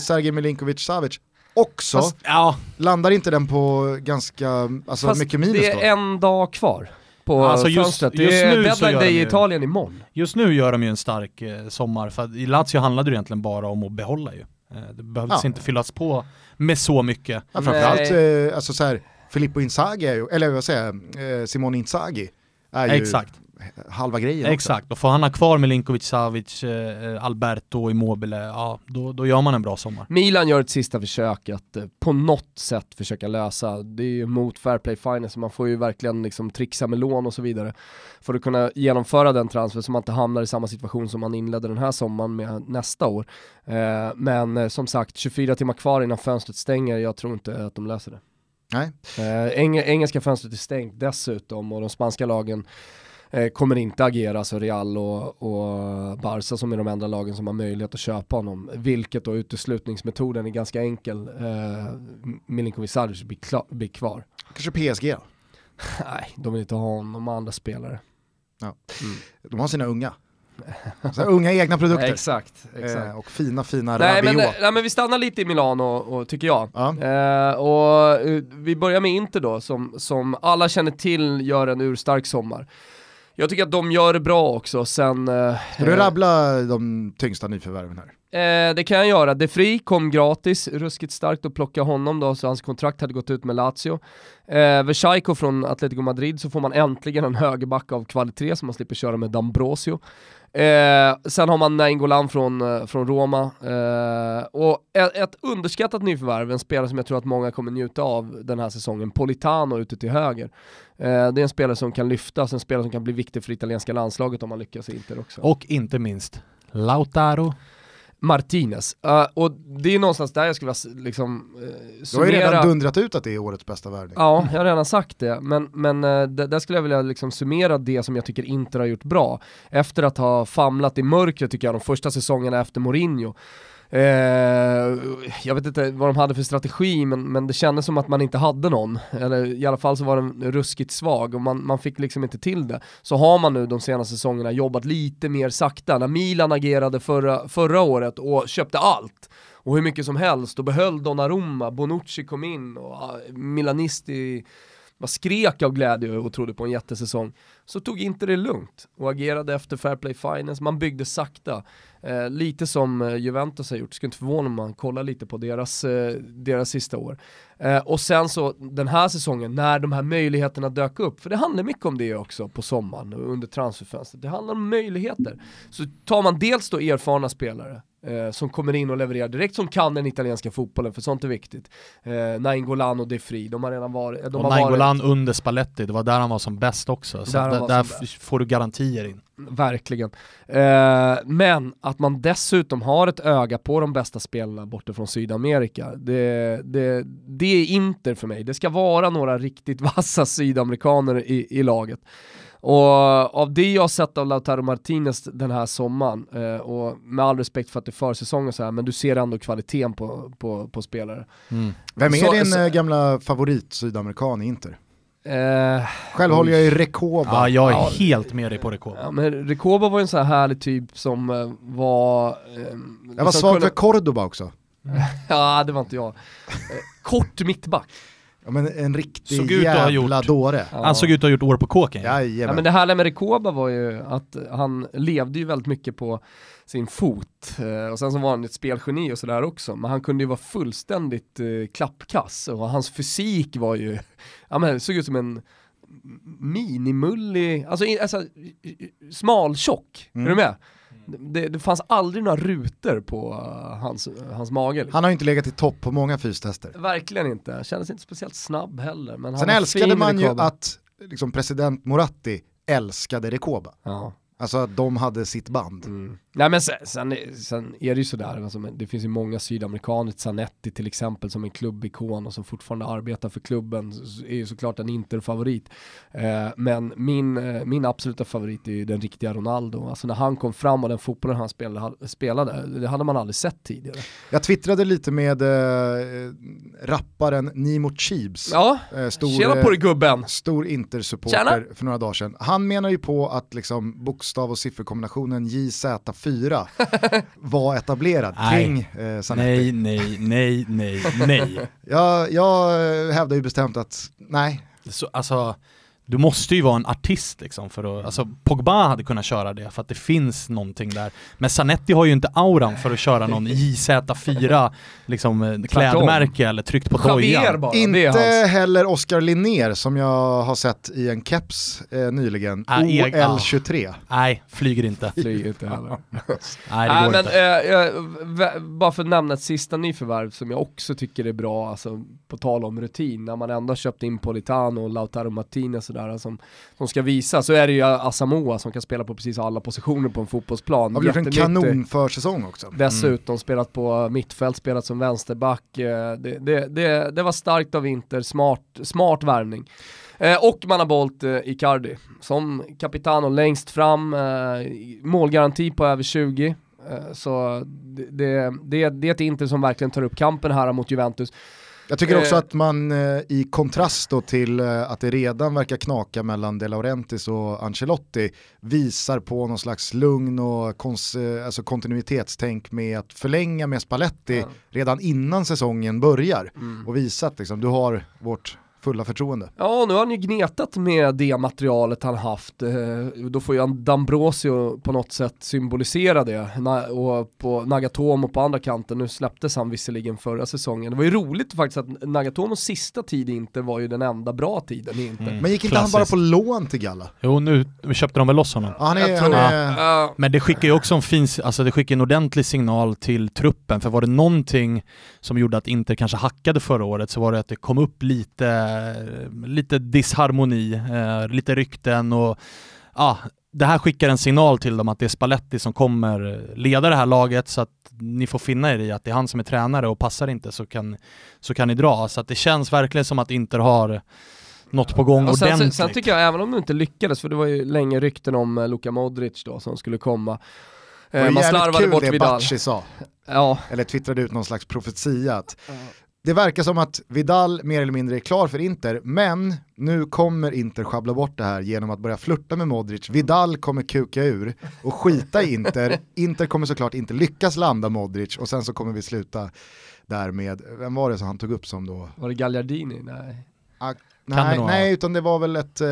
Sergej Milinkovic-Savic också, Fast- Ja, landar inte den på ganska alltså, Fast mycket minus det då? är en dag kvar på Alltså just- fönstret. just det är nu så deadline day i Italien imorgon. just nu gör de ju en stark eh, sommar, för i Lazio handlade det egentligen bara om att behålla ju. Eh, det behövdes Ja. inte fyllas på med så mycket. Ja, framförallt eh, alltså så här, Filippo Inzaghi, är ju, eller vad säger jag, eh, Simone Inzaghi är ju Exakt. Halva grejen också. Exakt, och får han ha kvar Milinkovic, Savic, eh, Alberto, Immobile, ja då, då gör man en bra sommar. Milan gör ett sista försök att eh, på något sätt försöka lösa, det är ju mot Fair Play Finance, man får ju verkligen liksom trixa med lån och så vidare för att kunna genomföra den transfer så man inte hamnar i samma situation som man inledde den här sommaren med nästa år. Eh, men eh, som sagt, 24 timmar kvar innan fönstret stänger, jag tror inte att de löser det. Nej. Eh, eng engelska fönstret är stängt dessutom och de spanska lagen eh, kommer inte agera, så Real och, och Barca som är de enda lagen som har möjlighet att köpa honom. Vilket då uteslutningsmetoden är ganska enkel. Eh, Milinkovic Savic blir, blir kvar. Kanske PSG då? Nej, de vill inte ha honom, har andra spelare. De har sina unga. Så unga egna produkter. Exakt, exakt. Eh, och fina fina Nej men, Rabiot. nej men vi stannar lite i Milano, och, tycker jag. Ja. Eh, och eh, vi börjar med Inter då, som, som alla känner till gör en urstark sommar. Jag tycker att de gör det bra också sen... Eh, Ska du eh, rabbla de tyngsta nyförvärven här? Eh, det kan jag göra. De Free kom gratis, ruskigt starkt att plocka honom då, så hans kontrakt hade gått ut med Lazio. Eh, Versailles från Atletico Madrid så får man äntligen en högerback av kvalitet så man slipper köra med D'Ambrosio. Eh, sen har man Nainggolan från, eh, från Roma. Eh, och ett, ett underskattat nyförvärv, en spelare som jag tror att många kommer njuta av den här säsongen, Politano ute till höger. Eh, det är en spelare som kan lyftas, en spelare som kan bli viktig för italienska landslaget om man lyckas i Inter också. Och inte minst Lautaro. Martinez. Uh, och det är någonstans där jag skulle vilja liksom, uh, Du har ju summera... redan dundrat ut att det är årets bästa värvning. Ja, jag har redan sagt det, men, men uh, där skulle jag vilja liksom summera det som jag tycker Inter har gjort bra. Efter att ha famlat i mörkret tycker jag de första säsongerna efter Mourinho. Eh, jag vet inte vad de hade för strategi, men, men det kändes som att man inte hade någon. Eller i alla fall så var den ruskigt svag och man, man fick liksom inte till det. Så har man nu de senaste säsongerna jobbat lite mer sakta. När Milan agerade förra, förra året och köpte allt, och hur mycket som helst, och behöll Donnarumma, Bonucci kom in och ah, Milanisti bara skrek av glädje och trodde på en jättesäsong, så tog inte det lugnt och agerade efter Fair Play Finance, man byggde sakta. Eh, lite som eh, Juventus har gjort, skulle inte förvåna om man kollar lite på deras, eh, deras sista år. Eh, och sen så den här säsongen, när de här möjligheterna dök upp, för det handlar mycket om det också på sommaren och under transferfönstret, det handlar om möjligheter. Så tar man dels då erfarna spelare, eh, som kommer in och levererar direkt, som kan den italienska fotbollen, för sånt är viktigt. Eh, Nainggolan och De Free, de har redan varit... De och har Nainggolan under Spalletti, det var där han var som bäst också. Så Där där, får du garantier in. Verkligen. Eh, men att man dessutom har ett öga på de bästa spelarna borta från Sydamerika, det, det, det är Inter för mig. Det ska vara några riktigt vassa sydamerikaner i, i laget. Och av det jag har sett av Lautaro Martinez den här sommaren, eh, och med all respekt för att det är försäsong och så här, men du ser ändå kvaliteten på, på, på spelare. Vem är Så- din så- eh, gamla favorit sydamerikan i Inter? Eh, Själv håller jag i Recoba. Ja, jag är Ja. helt med dig på Rekoba. ja, men Recoba var ju en sån här härlig typ som eh, var... Eh, jag var svag kunde- för Cordoba också. ja, det var inte jag. Eh, kort mittback. Ja, men en riktig Såg ut jävla gjort- dåre. Ja. Han såg ut att ha gjort år på kåken. Ja, men det härliga med Rekoba var ju att han levde ju väldigt mycket på sin fot eh, och sen så var han ett spelgeni och sådär också men han kunde ju vara fullständigt eh, klappkass och hans fysik var ju, ja men såg ut som en minimullig, alltså, alltså smaltjock, Mm. är du med? Det, det fanns aldrig några rutor på eh, hans, hans mage. Liksom. Han har ju inte legat i topp på många fystester. Verkligen inte, kändes inte speciellt snabb heller. Men Sen älskade man ju att liksom, president Moratti älskade Rekoba. Ja. Alltså att de hade sitt band. Mm. Nej men sen, sen, sen är det ju sådär, alltså, det finns ju många sydamerikaner, Zanetti till exempel som en klubbikon och som fortfarande arbetar för klubben, är ju såklart en Inter-favorit. Eh, men min, eh, min absoluta favorit är ju den riktiga Ronaldo. Alltså när han kom fram och den fotbollen han spelade, spelade det hade man aldrig sett tidigare. Jag twittrade lite med eh, rapparen Nimo Cheebs, Ja, eh, stor, tjena på dig gubben! stor. Inter-supporter för några dagar sedan. Han menar ju på att liksom bokstav och sifferkombinationen JZ4 var etablerad Nej. kring eh, Zanetti. Nej, nej, nej, nej, nej. Jag, jag hävdar ju bestämt att nej, Så, alltså, du måste ju vara en artist liksom för att, alltså Pogba hade kunnat köra det för att det finns någonting där. Men Zanetti har ju inte auran för att köra någon JZ4 liksom eh, klädmärke eller tryckt på dojan. bara, Inte hans. heller Oskar Linnér som jag har sett i en keps eh, nyligen, Ah, eg- OL23. Nej, flyger inte. Flyger inte heller. Nej, det går men inte. eh, bara för att nämna ett sista nyförvärv som jag också tycker är bra, alltså på tal om rutin, när man ändå köpt in Politano och Lautaro Martinez sådär som, som ska visa, så är det ju Asamoah som kan spela på precis alla positioner på en fotbollsplan. Har gjort en Jättenyttig. kanon försäsong också. Dessutom spelat på mittfält, spelat som vänsterback. eh, Det, det, det, det var starkt av Inter, smart, smart värvning. Eh, och man har valt eh, Icardi som Capitano längst fram, eh, målgaranti på över 20. Eh, så det, det, det, det är ett Inter som verkligen tar upp kampen här mot Juventus. Jag tycker också Eh. att man eh, i kontrast då till eh, att det redan verkar knaka mellan De Laurentiis och Ancelotti visar på någon slags lugn och kons- alltså kontinuitetstänk med att förlänga med Spalletti Ja. redan innan säsongen börjar Mm. och visa att liksom, du har vårt fulla förtroende. Ja, nu har han ju gnetat med det materialet han haft. Eh, Då får ju han D'Ambrosio på något sätt symbolisera det. Och på Nagatomo på andra kanten, nu släpptes han visserligen förra säsongen. Det var ju roligt faktiskt att Nagatomos sista tid i Inter var ju den enda bra tiden i Inter. Mm. Men gick inte han bara Klassiskt. på lån till Galla? Jo, nu köpte de väl loss honom. Ja, han är, han är, Ja. Men det skickar ju också en fin, alltså det skickar en ordentlig signal till truppen, för var det någonting som gjorde att Inter kanske hackade förra året så var det att det kom upp lite, lite disharmoni, eh, lite rykten och ja, det här skickar en signal till dem att det är Spalletti som kommer leda det här laget så att ni får finna er i att det är han som är tränare och passar inte så kan, så kan ni dra. Så att det känns verkligen som att Inter har något på gång Och sen, sen, ordentligt. sen tycker jag, även om du inte lyckades, för det var ju länge rykten om eh, Luka Modric då som skulle komma. det Eh, var man jävligt slarvade kul bort det Vidal. Bacci sa, Ja, eller twittrade ut någon slags profetia att det verkar som att Vidal mer eller mindre är klar för Inter, men nu kommer Inter sjabbla bort det här genom att börja flirta med Modric. Vidal kommer kuka ur och skita i Inter. Inter kommer såklart inte lyckas landa Modric och sen så kommer vi sluta där med, vem var det som han tog upp som då? var det Gagliardini? Nej. Ah, nej, nej, utan det var väl ett eh,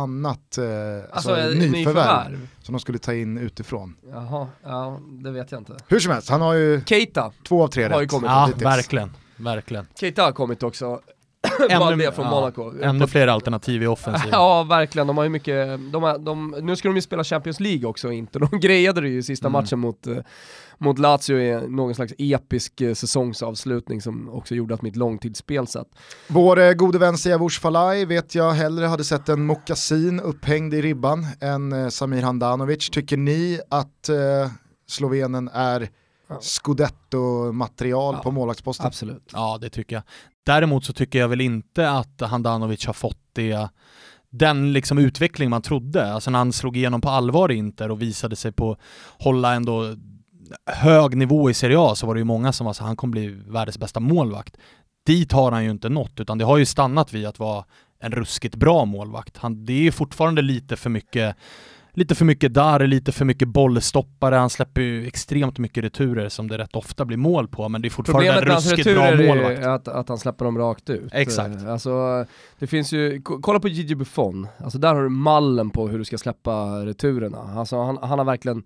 annat eh, Alltså, alltså, nyförvärv nyförvärv? som de skulle ta in utifrån. Jaha, ja det vet jag inte. Hur som helst, han har ju Keita, två av tre Har ju rätt. kommit Ja, verkligen. Verkligen. Keita har kommit också. Det från ja, Monaco. Ännu fler alternativ i offensiven. Ja, verkligen. De har ju mycket, de har, de, nu ska de ju spela Champions League också, inte. De grejade det ju i sista Mm. matchen mot, eh, mot Lazio i någon slags episk eh, säsongsavslutning som också gjorde att mitt långtidsspel satt. Vår eh, gode vän Siavush Falai vet jag hellre hade sett en mockasin upphängd i ribban än eh, Samir Handanovic. Tycker ni att eh, Slovenen är Ja. scudetto-material Ja. på målvaktsposten? Absolut. Ja, det tycker jag. Däremot så tycker jag väl inte att Handanovic har fått det den liksom utveckling man trodde. Alltså när han slog igenom på allvar i Inter och visade sig på hålla ändå hög nivå i Serie A så var det ju många som var så han kommer bli världens bästa målvakt. Dit har han ju inte nått utan det har ju stannat vid att vara en ruskigt bra målvakt. Han, det är ju fortfarande lite för mycket lite för mycket där, lite för mycket bollstoppare, han släpper ju extremt mycket returer som det rätt ofta blir mål på, men det är fortfarande Problemet en ruskigt bra målvakt. är att, att han släpper dem rakt ut. Exakt. Eh, Alltså, det finns ju, ko- kolla på Gigi Buffon, alltså där har du mallen på hur du ska släppa returerna. Alltså han, han har verkligen,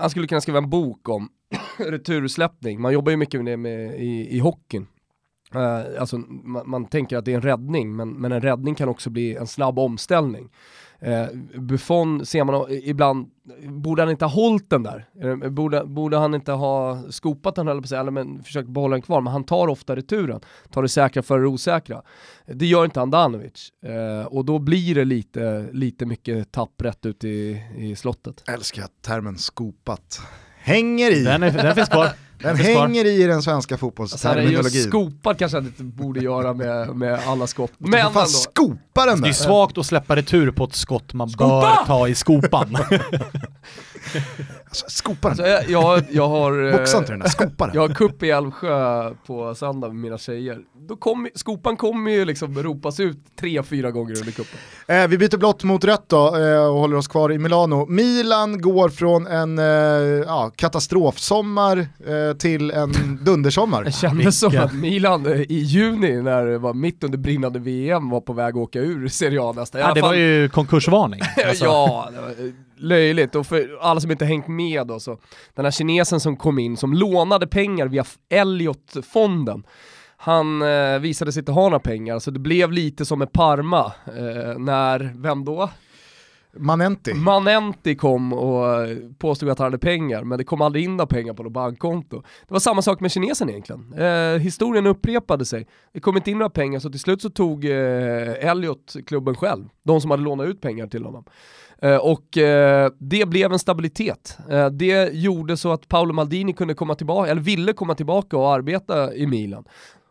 han skulle kunna skriva en bok om retursläppning. Man jobbar ju mycket med det med, i, i hockeyn. Eh, alltså, man, man tänker att det är en räddning, men, men en räddning kan också bli en snabb omställning. Eh, Buffon ser man ibland, borde han inte ha hållit den där? Eh, Borde, borde han inte ha skopat den, eller, på eller men försökt behålla den kvar? Men han tar ofta returen, tar det säkra för det osäkra. Det gör inte Andanovic, eh, och då blir det lite, lite mycket tapp rätt ut i, i slottet. Älskar termen skopat. Hänger i. Den, är, den finns kvar. Den hänger i den svenska Alltså, fotbollsterminologin. just skopad kanske han inte borde göra med, med alla skott. Men fan ändå. skopa den Det är där. svagt att släppa retur på ett skott man Skopa! bör ta i skopan. Alltså, skopa den Alltså, där. jag, jag, jag har... eh, Boxa inte den där, skopa den. Jag har cup i Älvsjö på söndag med mina tjejer. Då kom, skopan kommer ju liksom ropas ut tre, fyra gånger under cupen. Eh, vi byter blått mot rött då eh, och håller oss kvar i Milano. Milan går från en eh, ja, katastrofsommar eh, till en dundersommar. Det kändes som att Milan eh, i juni, när det var mitt under brinnande VM, var på väg att åka ur Serie A nästan. I ja, det var ju konkursvarning. Alltså, ja, det var löjligt. Och för alla som inte hängt med då, så den här kinesen som kom in, som lånade pengar via Elliot-fonden, han eh, visade sig inte ha några pengar, så det blev lite som med Parma, eh, när, vem då? Manenti. Manenti kom och påstod att han hade pengar, men det kom aldrig in några pengar på något bankkonto. Det var samma sak med kinesen egentligen. Eh, historien upprepade sig. Det kom inte in några pengar, så till slut så tog eh, Elliot klubben själv, de som hade lånat ut pengar till honom. Eh, och eh, det blev en stabilitet. Eh, det gjorde så att Paolo Maldini kunde komma tillbaka, eller ville komma tillbaka och arbeta i Milan.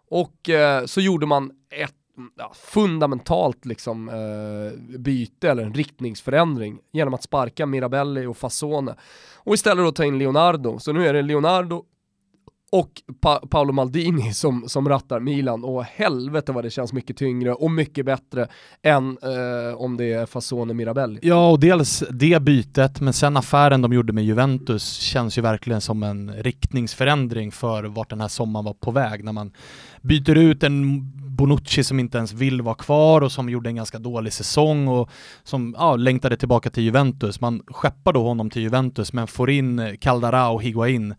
Och eh, så gjorde man ett Mm, ja, fundamentalt liksom, eh, byte eller en riktningsförändring genom att sparka Mirabelli och Fassone och istället då ta in Leonardo. Så nu är det Leonardo och pa Paolo Maldini som, som rattar Milan och helvete vad det känns mycket tyngre och mycket bättre än eh, om det är Fasone Mirabelli. Ja, och dels det bytet, men sen affären de gjorde med Juventus känns ju verkligen som en riktningsförändring för vart den här sommaren var på väg. När man byter ut en Bonucci som inte ens vill vara kvar och som gjorde en ganska dålig säsong och som ja, längtade tillbaka till Juventus. Man skeppar då honom till Juventus men får in Caldara och Higuain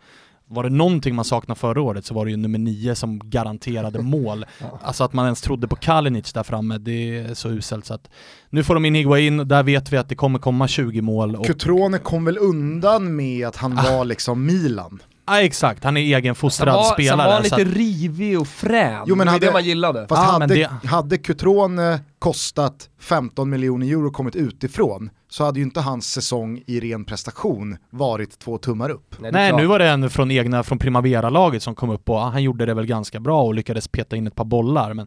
var det någonting man saknade förra året så var det ju nummer nio som garanterade mål. Ja. Alltså att man ens trodde på Kalinic där framme, det är så uselt så att nu får de in Higuain, där vet vi att det kommer komma 20 mål. Och, Cutrone kom väl undan med att han Ah. var liksom Milan. ja exakt, han är egenfostrad var, spelare. var han så lite att, rivig och frän, Jo, men det var hade- det man gillade. Fast men hade, det- hade Cutrone kostat 15 miljoner euro och kommit utifrån så hade ju inte hans säsong i ren prestation varit två tummar upp. nej, klart. nu var det en från egna, från Primavera-laget som kom upp och han gjorde det väl ganska bra och lyckades peta in ett par bollar, men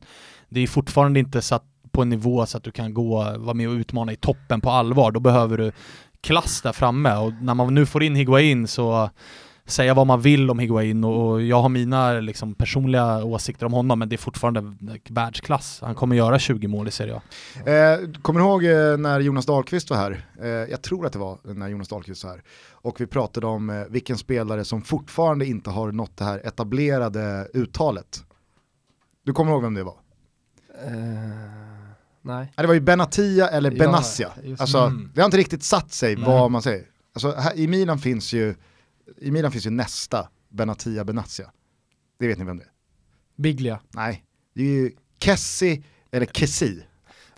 det är fortfarande inte satt på en nivå så att du kan gå, vara med och utmana i toppen på allvar. Då behöver du klass där framme och när man nu får in Higuain så säga vad man vill om Higuain och jag har mina liksom, personliga åsikter om honom men det är fortfarande världsklass. Han kommer göra 20 mål i Serie A. Eh, kommer du ihåg eh, när Jonas Dahlqvist var här? Eh, jag tror att det var när Jonas Dahlqvist var här. Och vi pratade om eh, vilken spelare som fortfarande inte har nått det här etablerade uttalet. Du kommer ihåg vem det var? Eh, nej. Ja, det var ju Benatia eller Ja, Benassia. just alltså, Mm. Det har inte riktigt satt sig Nej. vad man säger. Alltså, här, I Milan finns ju i Milan finns ju nästa Benatia Benassia. Det vet ni vem det är? Biglia. Nej, det är ju Kessi eller Kessi.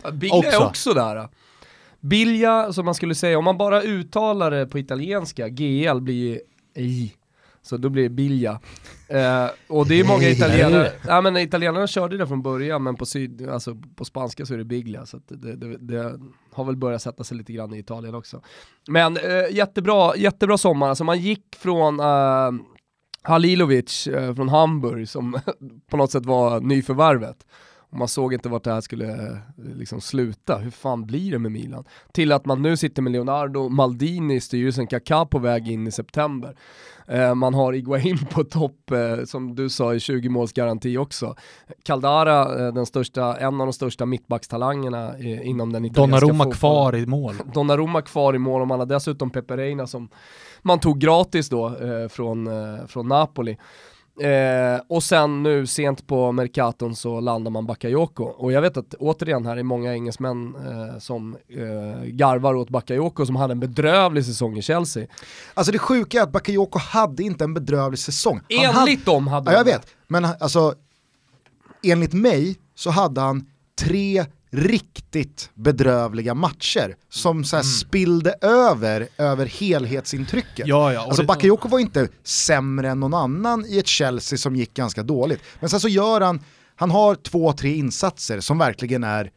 Ja, Biglia Också. är också där. Bilja, som man skulle säga, om man bara uttalar det på italienska, GL blir ju i. Så då blir det bilja. Eh, och det är många italienare, ja men italienarna körde det från början men på, syd, alltså på spanska så är det biglia. Så det, det, det har väl börjat sätta sig lite grann i Italien också. Men eh, jättebra, jättebra sommar, alltså man gick från eh, Halilovic eh, från Hamburg som på något sätt var nyförvärvet. Och man såg inte vart det här skulle eh, liksom sluta. Hur fan blir det med Milan? Till att man nu sitter med Leonardo Maldini i styrelsen, Kaká på väg in i september. Eh, man har Iguain på topp, eh, som du sa, i 20 målsgaranti också. Caldara, eh, den största, en av de största mittbackstalangerna inom den italienska Donnarumma fotbollen. kvar i mål. Donnarumma kvar i mål och man har dessutom Pepe Reina som man tog gratis då från, från Napoli. Eh, och sen nu sent på Mercaton så landar man Bakayoko. Och jag vet att återigen här är många engelsmän eh, som eh, garvar åt Bakayoko som hade en bedrövlig säsong i Chelsea. Alltså det sjuka är att Bakayoko hade inte en bedrövlig säsong. Han enligt hade, dem hade Ja jag vet, men alltså enligt mig så hade han tre riktigt bedrövliga matcher som så mm. spillde över, över helhetsintrycket. Ja, ja, alltså Bakayoko var inte sämre än någon annan i ett Chelsea som gick ganska dåligt. Men sen så gör han, han har två, tre insatser som verkligen är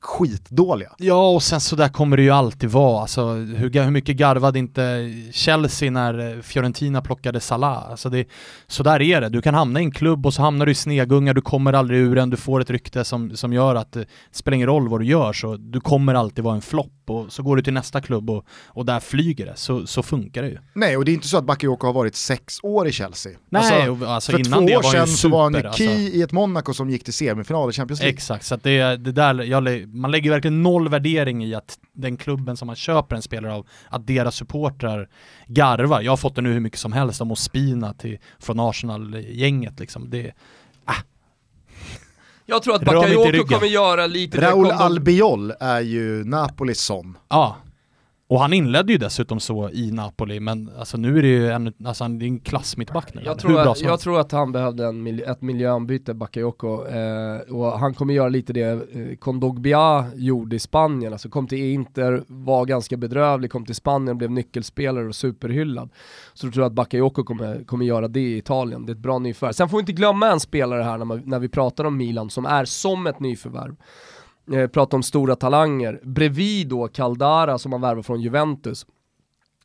skitdåliga. Ja, och sen så där kommer det ju alltid vara. Alltså, hur, hur mycket garvade inte Chelsea när eh, Fiorentina plockade Salah? Alltså det, så där är det. Du kan hamna i en klubb och så hamnar du i snegungar, du kommer aldrig ur den, du får ett rykte som, som gör att det spelar ingen roll vad du gör, så du kommer alltid vara en flopp och så går du till nästa klubb och, och där flyger det. Så, så funkar det ju. Nej, och det är inte så att Bakayoko har varit sex år i Chelsea. Nej, alltså, alltså för innan två år sedan så var han alltså. key i ett Monaco som gick till semifinal i Champions League. Exakt, så det, det där, jag, man lägger verkligen noll värdering i att den klubben som man köper en spelare av, att deras supportrar garvar. Jag har fått det nu hur mycket som helst om Ospina till, från Arsenal-gänget liksom. Det. Jag tror att Bakayoko kommer göra lite Raul Albiol är ju Napolis son. Ja, och han inledde ju dessutom så i Napoli, men alltså nu är det ju en, alltså det är en klassmittback nu. Jag, tror att, jag tror att han behövde en, ett miljöombyte, Bakayoko, eh, och han kommer göra lite det eh, Kondogbia gjorde i Spanien, alltså kom till Inter, var ganska bedrövlig, kom till Spanien, blev nyckelspelare och superhyllad. Så jag tror att Bakayoko kommer, kommer göra det i Italien, det är ett bra nyförvärv. Sen får vi inte glömma en spelare här när, man, när vi pratar om Milan som är som ett nyförvärv eh, prata om stora talanger, bredvid då Caldara som man värvar från Juventus,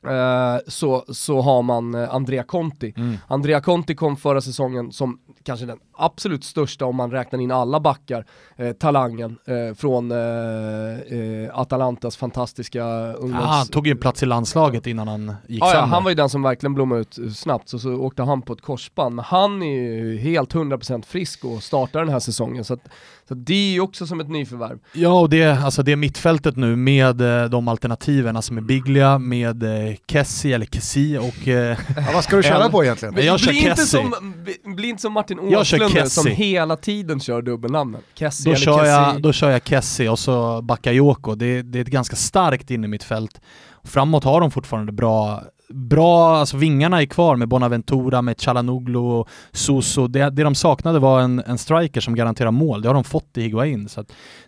eh, så, så har man eh, Andrea Conti. Mm. Andrea Conti kom förra säsongen som kanske den absolut största om man räknar in alla backar, eh, talangen eh, från eh, eh Atalantas fantastiska ungdoms... Ah, han tog ju en plats i landslaget innan han gick ah, ja, han var ju den som verkligen blommade ut snabbt, så, så åkte han på ett korsband. Men han är ju helt 100% frisk och startar den här säsongen. Så, att, så det är ju också som ett nyförvärv. Ja, och det, alltså det mittfältet nu med eh, de alternativen, alltså med Biglia, med eh, Kessie eller Kessie och... ja, vad ska du köra på egentligen? jag kör bli, inte som, bli, bli inte som Martin Åslund som hela tiden kör dubbelnamnen. Kessie då eller kör Kessie. Jag, då kör jag Kessie och så Bakayoko. Det, det är ett ganska starkt inne mitt fält. Framåt har de fortfarande bra bra, alltså vingarna är kvar med Bonaventura, med Chalanoglu och Suso. Det, det de saknade var en, en striker som garanterar mål. Det har de fått i Higuain. Så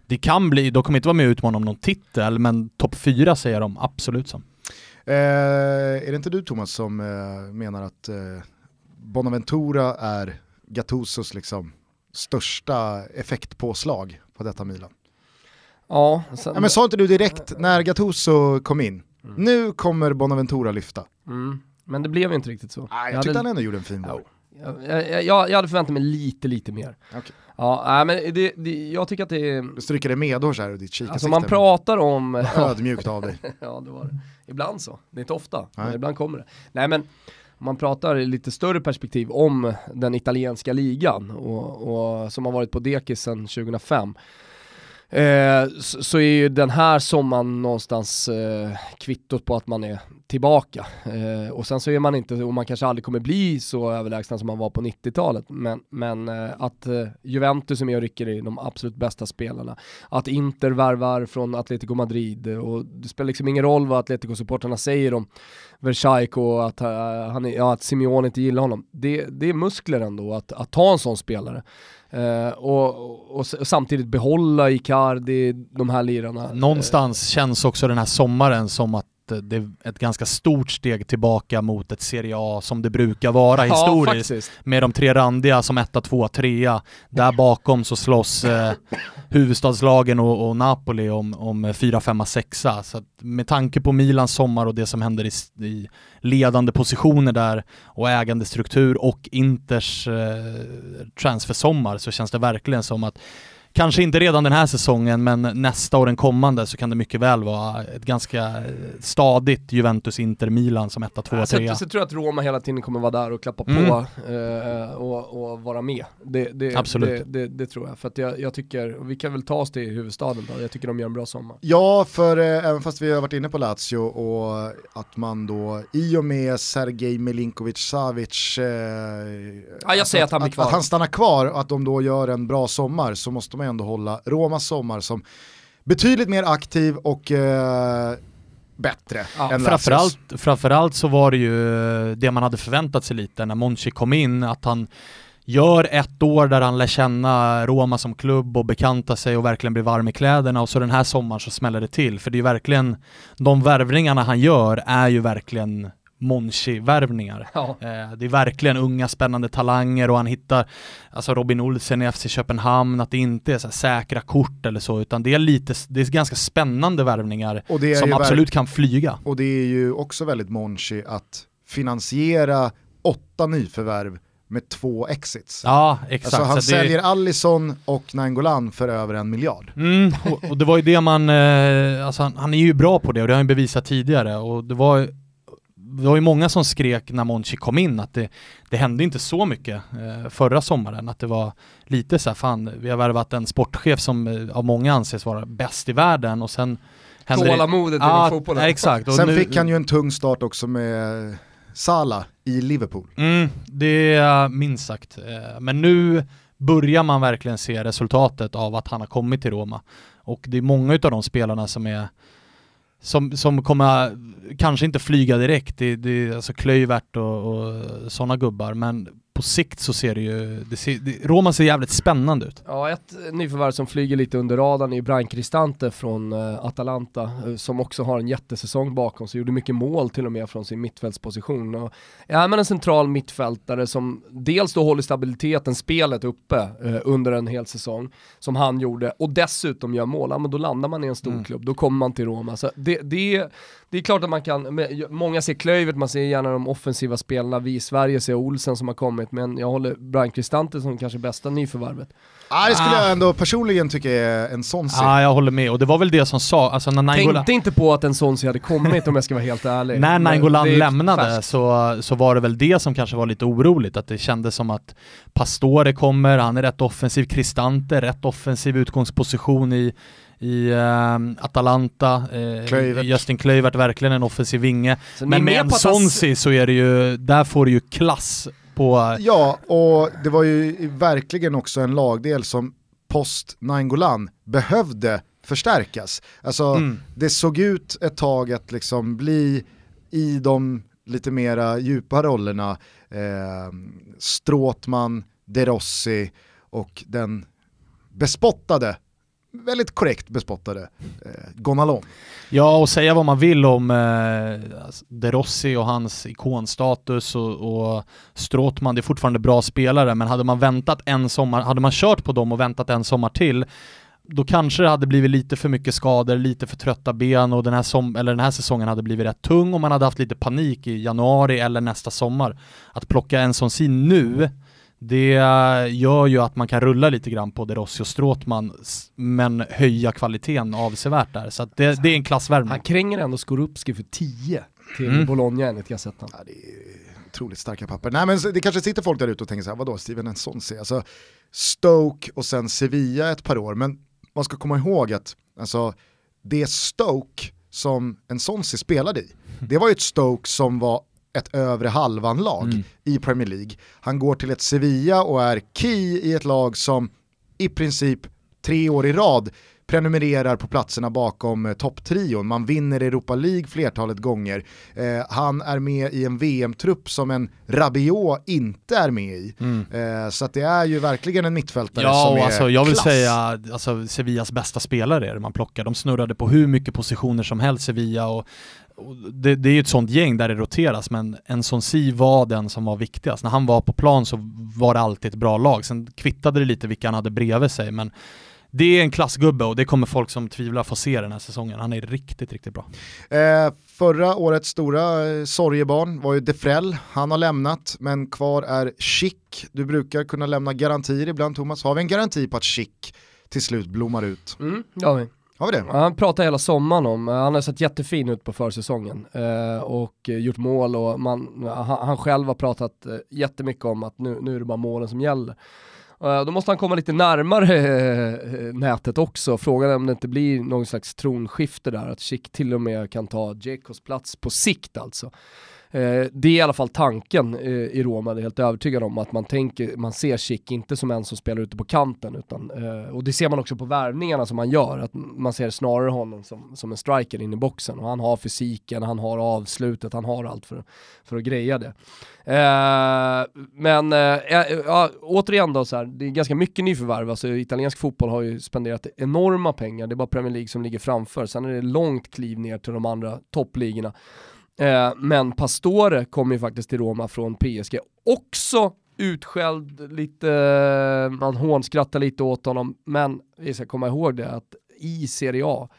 det kan bli, de kommer inte vara med och utmana om någon titel, men topp fyra säger de absolut som. Eh, är det inte du Thomas som eh, menar att eh, Bonaventura är Gattusos liksom största effektpåslag på detta Milan? Ja, sen... ja men sa inte du direkt när Gattuso kom in, mm. nu kommer Bonaventura lyfta? Mm. Men det blev ju inte riktigt så. Nej, jag, jag tyckte hade... han ändå gjorde en fin boll. Jag, jag, jag, hade förväntat mig lite, lite mer. Okay. Ja, men det, det, jag tycker att det är... Du stryker det medhårs här och ditt kikarsikte. Alltså man pratar om... Ödmjukt av dig. ja, det var det. Ibland så. Det är inte ofta, men ibland kommer det. Nej men, man pratar i lite större perspektiv om den italienska ligan och, och som har varit på dekis sedan 2005 eh, så, så, är ju den här sommaren någonstans eh, kvittot på att man är tillbaka. Eh, och sen så är man inte, och man kanske aldrig kommer bli så överlägsen som man var på 90-talet, men, men eh, att eh, Juventus är med och rycker i de absolut bästa spelarna, att Inter värvar från Atletico Madrid eh, och det spelar liksom ingen roll vad Atletico-supporterna säger om Versailles och att, uh, han ja, att Simeone inte gillar honom. Det, det är muskler ändå att, att ta en sån spelare. Uh, och, och, och, samtidigt behålla Icardi, de här lirarna. Någonstans känns också den här sommaren som att det är ett ganska stort steg tillbaka mot ett Serie A som det brukar vara ja, historiskt. Faktiskt. Med de tre randiga som etta, tvåa, trea. Där bakom så slåss eh, huvudstadslagen och, och, Napoli om, om fyra, femma, sexa. Så med tanke på Milans sommar och det som händer i, i ledande positioner där och ägandestruktur och Inters eh, transfersommar så känns det verkligen som att kanske inte redan den här säsongen, men nästa och den kommande så kan det mycket väl vara ett ganska stadigt Juventus, Inter, Milan som etta, tvåa, trea. Så, så tror jag att Roma hela tiden kommer vara där och klappa mm. på eh, och, och, vara med. Det, det, Absolut. Det, det, tror jag, för att jag, jag, tycker, vi kan väl ta oss till huvudstaden då, jag tycker de gör en bra sommar. Ja, för eh, även fast vi har varit inne på Lazio och att man då i och med Sergej Milinkovic Savic, eh, ja, jag säger att, att han blir kvar. Att han stannar kvar och att de då gör en bra sommar så måste man ändå hålla Romas sommar som betydligt mer aktiv och eh, bättre ja, än framförallt, framförallt så var det ju det man hade förväntat sig lite när Monchi kom in, att han gör ett år där han lär känna Roma som klubb och bekanta sig och verkligen blir varm i kläderna och så den här sommaren så smäller det till. För det är verkligen, de värvningarna han gör är ju verkligen Monchi-värvningar. Ja. Eh, det är verkligen unga spännande talanger och han hittar, alltså Robin Olsen i FC Köpenhamn, att det inte är så säkra kort eller så, utan det är lite, det är ganska spännande värvningar som absolut kan flyga. Och det är ju också väldigt Monchi att finansiera åtta nyförvärv med två exits. Ja, exakt. Alltså han säljer det... Allison och Nangolan för över en miljard. Mm, och, och, det var ju det man, eh, alltså han, han, är ju bra på det och det har han bevisat tidigare och det var det var ju många som skrek när Monchi kom in att det, det hände inte så mycket eh, förra sommaren, att det var lite så här, fan, vi har värvat en sportchef som eh, av många anses vara bäst i världen och sen Tålamodet inom ah, fotbollen. Exakt. Och sen nu, fick han ju en tung start också med Sala i Liverpool. Mm, det är minst sagt. Eh, men nu börjar man verkligen se resultatet av att han har kommit till Roma. Och det är många av de spelarna som är som, som kommer kanske inte flyga direkt, det, det, alltså Klöivert och, och sådana gubbar, men på sikt så ser det ju, det ser, det, Roma ser jävligt spännande ut. Ja, ett nyförvärv som flyger lite under radarn är Brian Cristante från uh, Atalanta, uh, som också har en jättesäsong bakom sig, gjorde mycket mål till och med från sin mittfältsposition. Och är man en central mittfältare som dels då håller stabiliteten, spelet uppe uh, under en hel säsong, som han gjorde, och dessutom gör mål, ja, men då landar man i en stor mm. klubb, då kommer man till Roma. Så det, det, det är klart att man kan, många ser Klöivert, man ser gärna de offensiva spelarna, vi i Sverige ser Olsen som har kommit, men jag håller Brian Cristante som kanske bästa nyförvärvet. Ah, det skulle ah. jag ändå personligen tycka är en Sonsi. Ja, ah, jag håller med. Och det var väl det som sa, alltså när Nainggolan... Tänkte inte på att en Sonsi hade kommit om jag ska vara helt ärlig. när Nainggolan lämnade så, så var det väl det som kanske var lite oroligt, att det kändes som att Pastore kommer, han är rätt offensiv, Cristante, rätt offensiv utgångsposition i i uh, Atalanta, uh, Klövert. Justin Klövert, verkligen en offensiv vinge. Så Men med en Sonsi så är det ju, där får du ju klass på... Ja, och det var ju verkligen också en lagdel som post Nainggolan behövde förstärkas. Alltså mm. det såg ut ett tag att liksom bli i de lite mera djupa rollerna eh, Stråtman, De Rossi och den bespottade väldigt korrekt bespottade eh, Gonalon. Ja, och säga vad man vill om eh, alltså, De Rossi och hans ikonstatus och, och Stråtman, det är fortfarande bra spelare, men hade man väntat en sommar, hade man kört på dem och väntat en sommar till, då kanske det hade blivit lite för mycket skador, lite för trötta ben och den här, som, eller den här säsongen hade blivit rätt tung och man hade haft lite panik i januari eller nästa sommar. Att plocka en sån sin nu, det gör ju att man kan rulla lite grann på De Rossi och Stråtman men höja kvaliteten avsevärt där. Så det, alltså, det, är en klassvärmning. Han kränger ändå Skorupski för 10 till mm. Bologna enligt Gazettan. Ja, det är otroligt starka papper. Nej men det kanske sitter folk där ute och tänker så här, vadå Steven Nsonsi? Alltså Stoke och sen Sevilla ett par år, men man ska komma ihåg att alltså, det Stoke som Nsonsi spelade i, det var ju ett Stoke som var ett övre halvan-lag mm. i Premier League. Han går till ett Sevilla och är key i ett lag som i princip tre år i rad prenumererar på platserna bakom eh, topptrion. Man vinner Europa League flertalet gånger. Eh, han är med i en VM-trupp som en Rabiot inte är med i. Mm. Eh, så det är ju verkligen en mittfältare ja, som är alltså, Jag vill klass. säga alltså, Sevillas bästa spelare är det man plockar. De snurrade på hur mycket positioner som helst Sevilla och det, det, är ju ett sånt gäng där det roteras, men en sån si var den som var viktigast. När han var på plan så var det alltid ett bra lag. Sen kvittade det lite vilka han hade bredvid sig, men det är en klassgubbe och det kommer folk som tvivlar få se den här säsongen. Han är riktigt, riktigt bra. Eh, förra årets stora eh, sorgebarn var ju Defrell. Han har lämnat, men kvar är Schick. Du brukar kunna lämna garantier ibland Thomas. Har vi en garanti på att Schick till slut blommar ut. Mm, det har vi. Har vi det? Han pratar hela sommaren om, eh, han har sett jättefin ut på försäsongen eh, och eh, gjort mål och man, han, själv har pratat eh, jättemycket om att nu, nu är det bara målen som gäller. Eh, då måste han komma lite närmare eh, nätet också. Frågan är om det inte blir någon slags tronskifte där, att Schick till och med kan ta Jekos plats på sikt alltså. Eh, det är i alla fall tanken eh, i Roma, det är helt övertygad om att man tänker, man ser Schick inte som en som spelar ute på kanten utan, eh, och det ser man också på värvningarna som man gör, att man ser snarare honom som, som en striker in i boxen och han har fysiken, han har avslutet, han har allt för, för att greja det. Eh, men eh, ja, återigen då, så här, det är ganska mycket nyförvärv, alltså italiensk fotboll har ju spenderat enorma pengar, det är bara Premier League som ligger framför, sen är det långt kliv ner till de andra toppligorna. Eh, men Pastore kom ju faktiskt till Roma från PSG. Också utskälld, lite, man hånskrattar lite åt honom, men vi ska komma ihåg det att i Serie A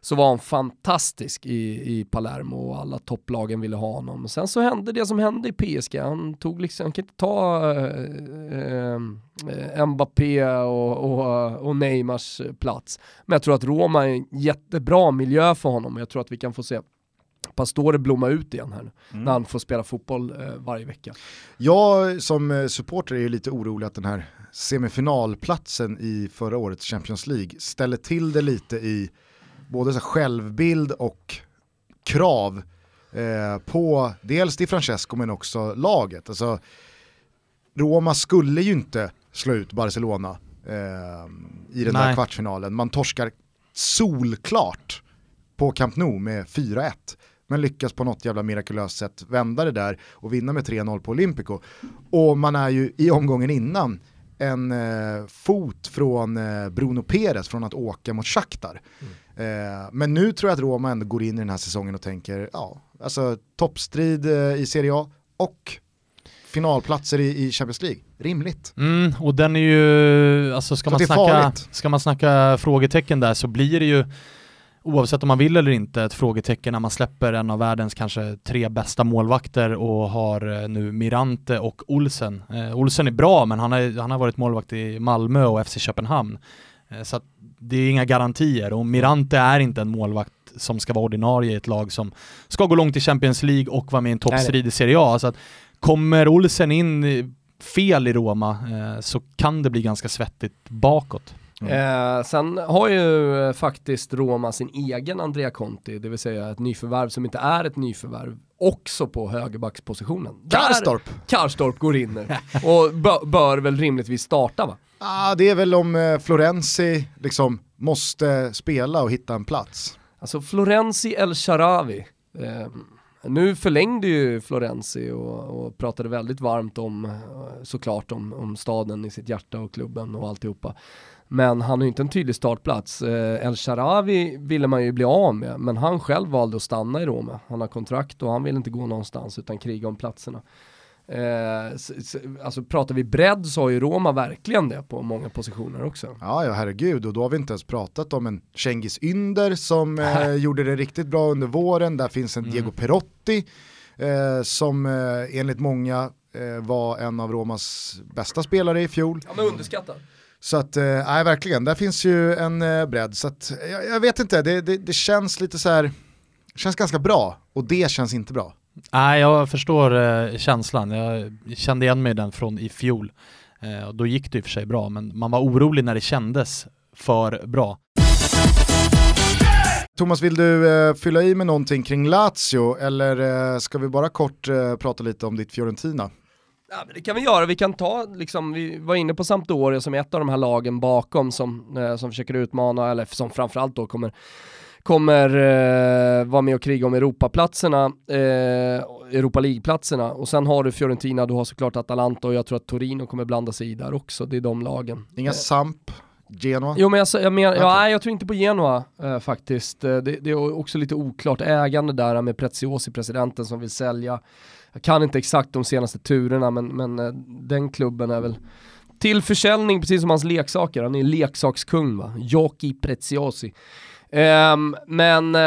så var han fantastisk i, i Palermo och alla topplagen ville ha honom. Sen så hände det som hände i PSG, han tog liksom, han kan inte ta eh, eh, eh Mbappé och, och, och Neymars plats. Men jag tror att Roma är en jättebra miljö för honom och jag tror att vi kan få se Pastore blomma ut igen här nu, mm. när han får spela fotboll eh, varje vecka. Jag som eh, supporter är lite orolig att den här semifinalplatsen i förra årets Champions League ställer till det lite i både så självbild och krav eh, på dels Di Francesco men också laget. Alltså, Roma skulle ju inte slå ut Barcelona eh, i den Nej. där kvartsfinalen. Man torskar solklart på Camp Nou med 4-1 men lyckas på något jävla mirakulöst sätt vända det där och vinna med 3-0 på Olympico. Och man är ju i omgången innan en eh, fot från eh, Bruno Perez från att åka mot Shakhtar. Mm. Eh, men nu tror jag att Roma ändå går in i den här säsongen och tänker, ja, alltså toppstrid eh, i Serie A och finalplatser i, i Champions League. Rimligt. Mm, och den är ju, alltså ska man, snacka, ska man snacka frågetecken där så blir det ju oavsett om man vill eller inte, ett frågetecken när man släpper en av världens kanske tre bästa målvakter och har eh, nu Mirante och Olsen. Eh, Olsen är bra, men han har, han har varit målvakt i Malmö och FC Köpenhamn. Eh, så det är inga garantier och Mirante är inte en målvakt som ska vara ordinarie i ett lag som ska gå långt i Champions League och vara med i en toppstrid i Serie A. Så att kommer Olsen in fel i Roma eh, så kan det bli ganska svettigt bakåt. Mm. Eh, sen har ju eh, faktiskt Roma sin egen Andrea Conti, det vill säga ett nyförvärv som inte är ett nyförvärv, också på högerbackspositionen. Karstorp! Karstorp går in nu och bör, bör väl rimligtvis starta va? Ah, det är väl om eh, Florenzi liksom måste spela och hitta en plats. Alltså Florenzi El Sharawi. Eh, nu förlängde ju Florenzi och, och, pratade väldigt varmt om, eh, såklart om, om staden i sitt hjärta och klubben och alltihopa. Men han har ju inte en tydlig startplats. Eh, El Sharawi ville man ju bli av med, men han själv valde att stanna i Roma. Han har kontrakt och han vill inte gå någonstans utan kriga om platserna. Eh, alltså pratar vi bredd så har ju Roma verkligen det på många positioner också. Ja, ja herregud och då har vi inte ens pratat om en Cengiz Ynder som eh, gjorde det riktigt bra under våren. Där finns en mm. Diego Perotti eh, som eh, enligt många eh, var en av Romas bästa spelare i fjol. Ja men underskattad. Så att, eh, nej äh, verkligen, där finns ju en äh, bredd. Så att, jag, jag vet inte, det, det, det, känns lite så här, känns ganska bra och det känns inte bra. Nej, jag förstår eh, känslan. Jag kände igen mig den från i fjol. Eh, och då gick det i och för sig bra, men man var orolig när det kändes för bra. Thomas, vill du eh, fylla i med någonting kring Lazio eller eh, ska vi bara kort eh, prata lite om ditt Fiorentina? Ja, det kan vi göra, vi kan ta, liksom, vi var inne på Sampdoria som är ett av de här lagen bakom som, eh, som försöker utmana, eller som framförallt då kommer kommer eh, vara med och kriga om Europaplatserna, eh, Europa League-platserna och sen har du Fiorentina, du har såklart Atalanta och jag tror att Torino kommer blanda sig i där också, det är de lagen. Inga eh. Samp? Genoa? Jo men jag, jag, men, okay. ja, jag tror inte på Genoa eh, faktiskt. Eh, det, det, är också lite oklart ägande där med Preziosi, presidenten som vill sälja jag kan inte exakt de senaste turerna men, men eh, den klubben är väl till försäljning precis som hans leksaker. Han är leksakskung va, Joki Preziosi. Um, men uh,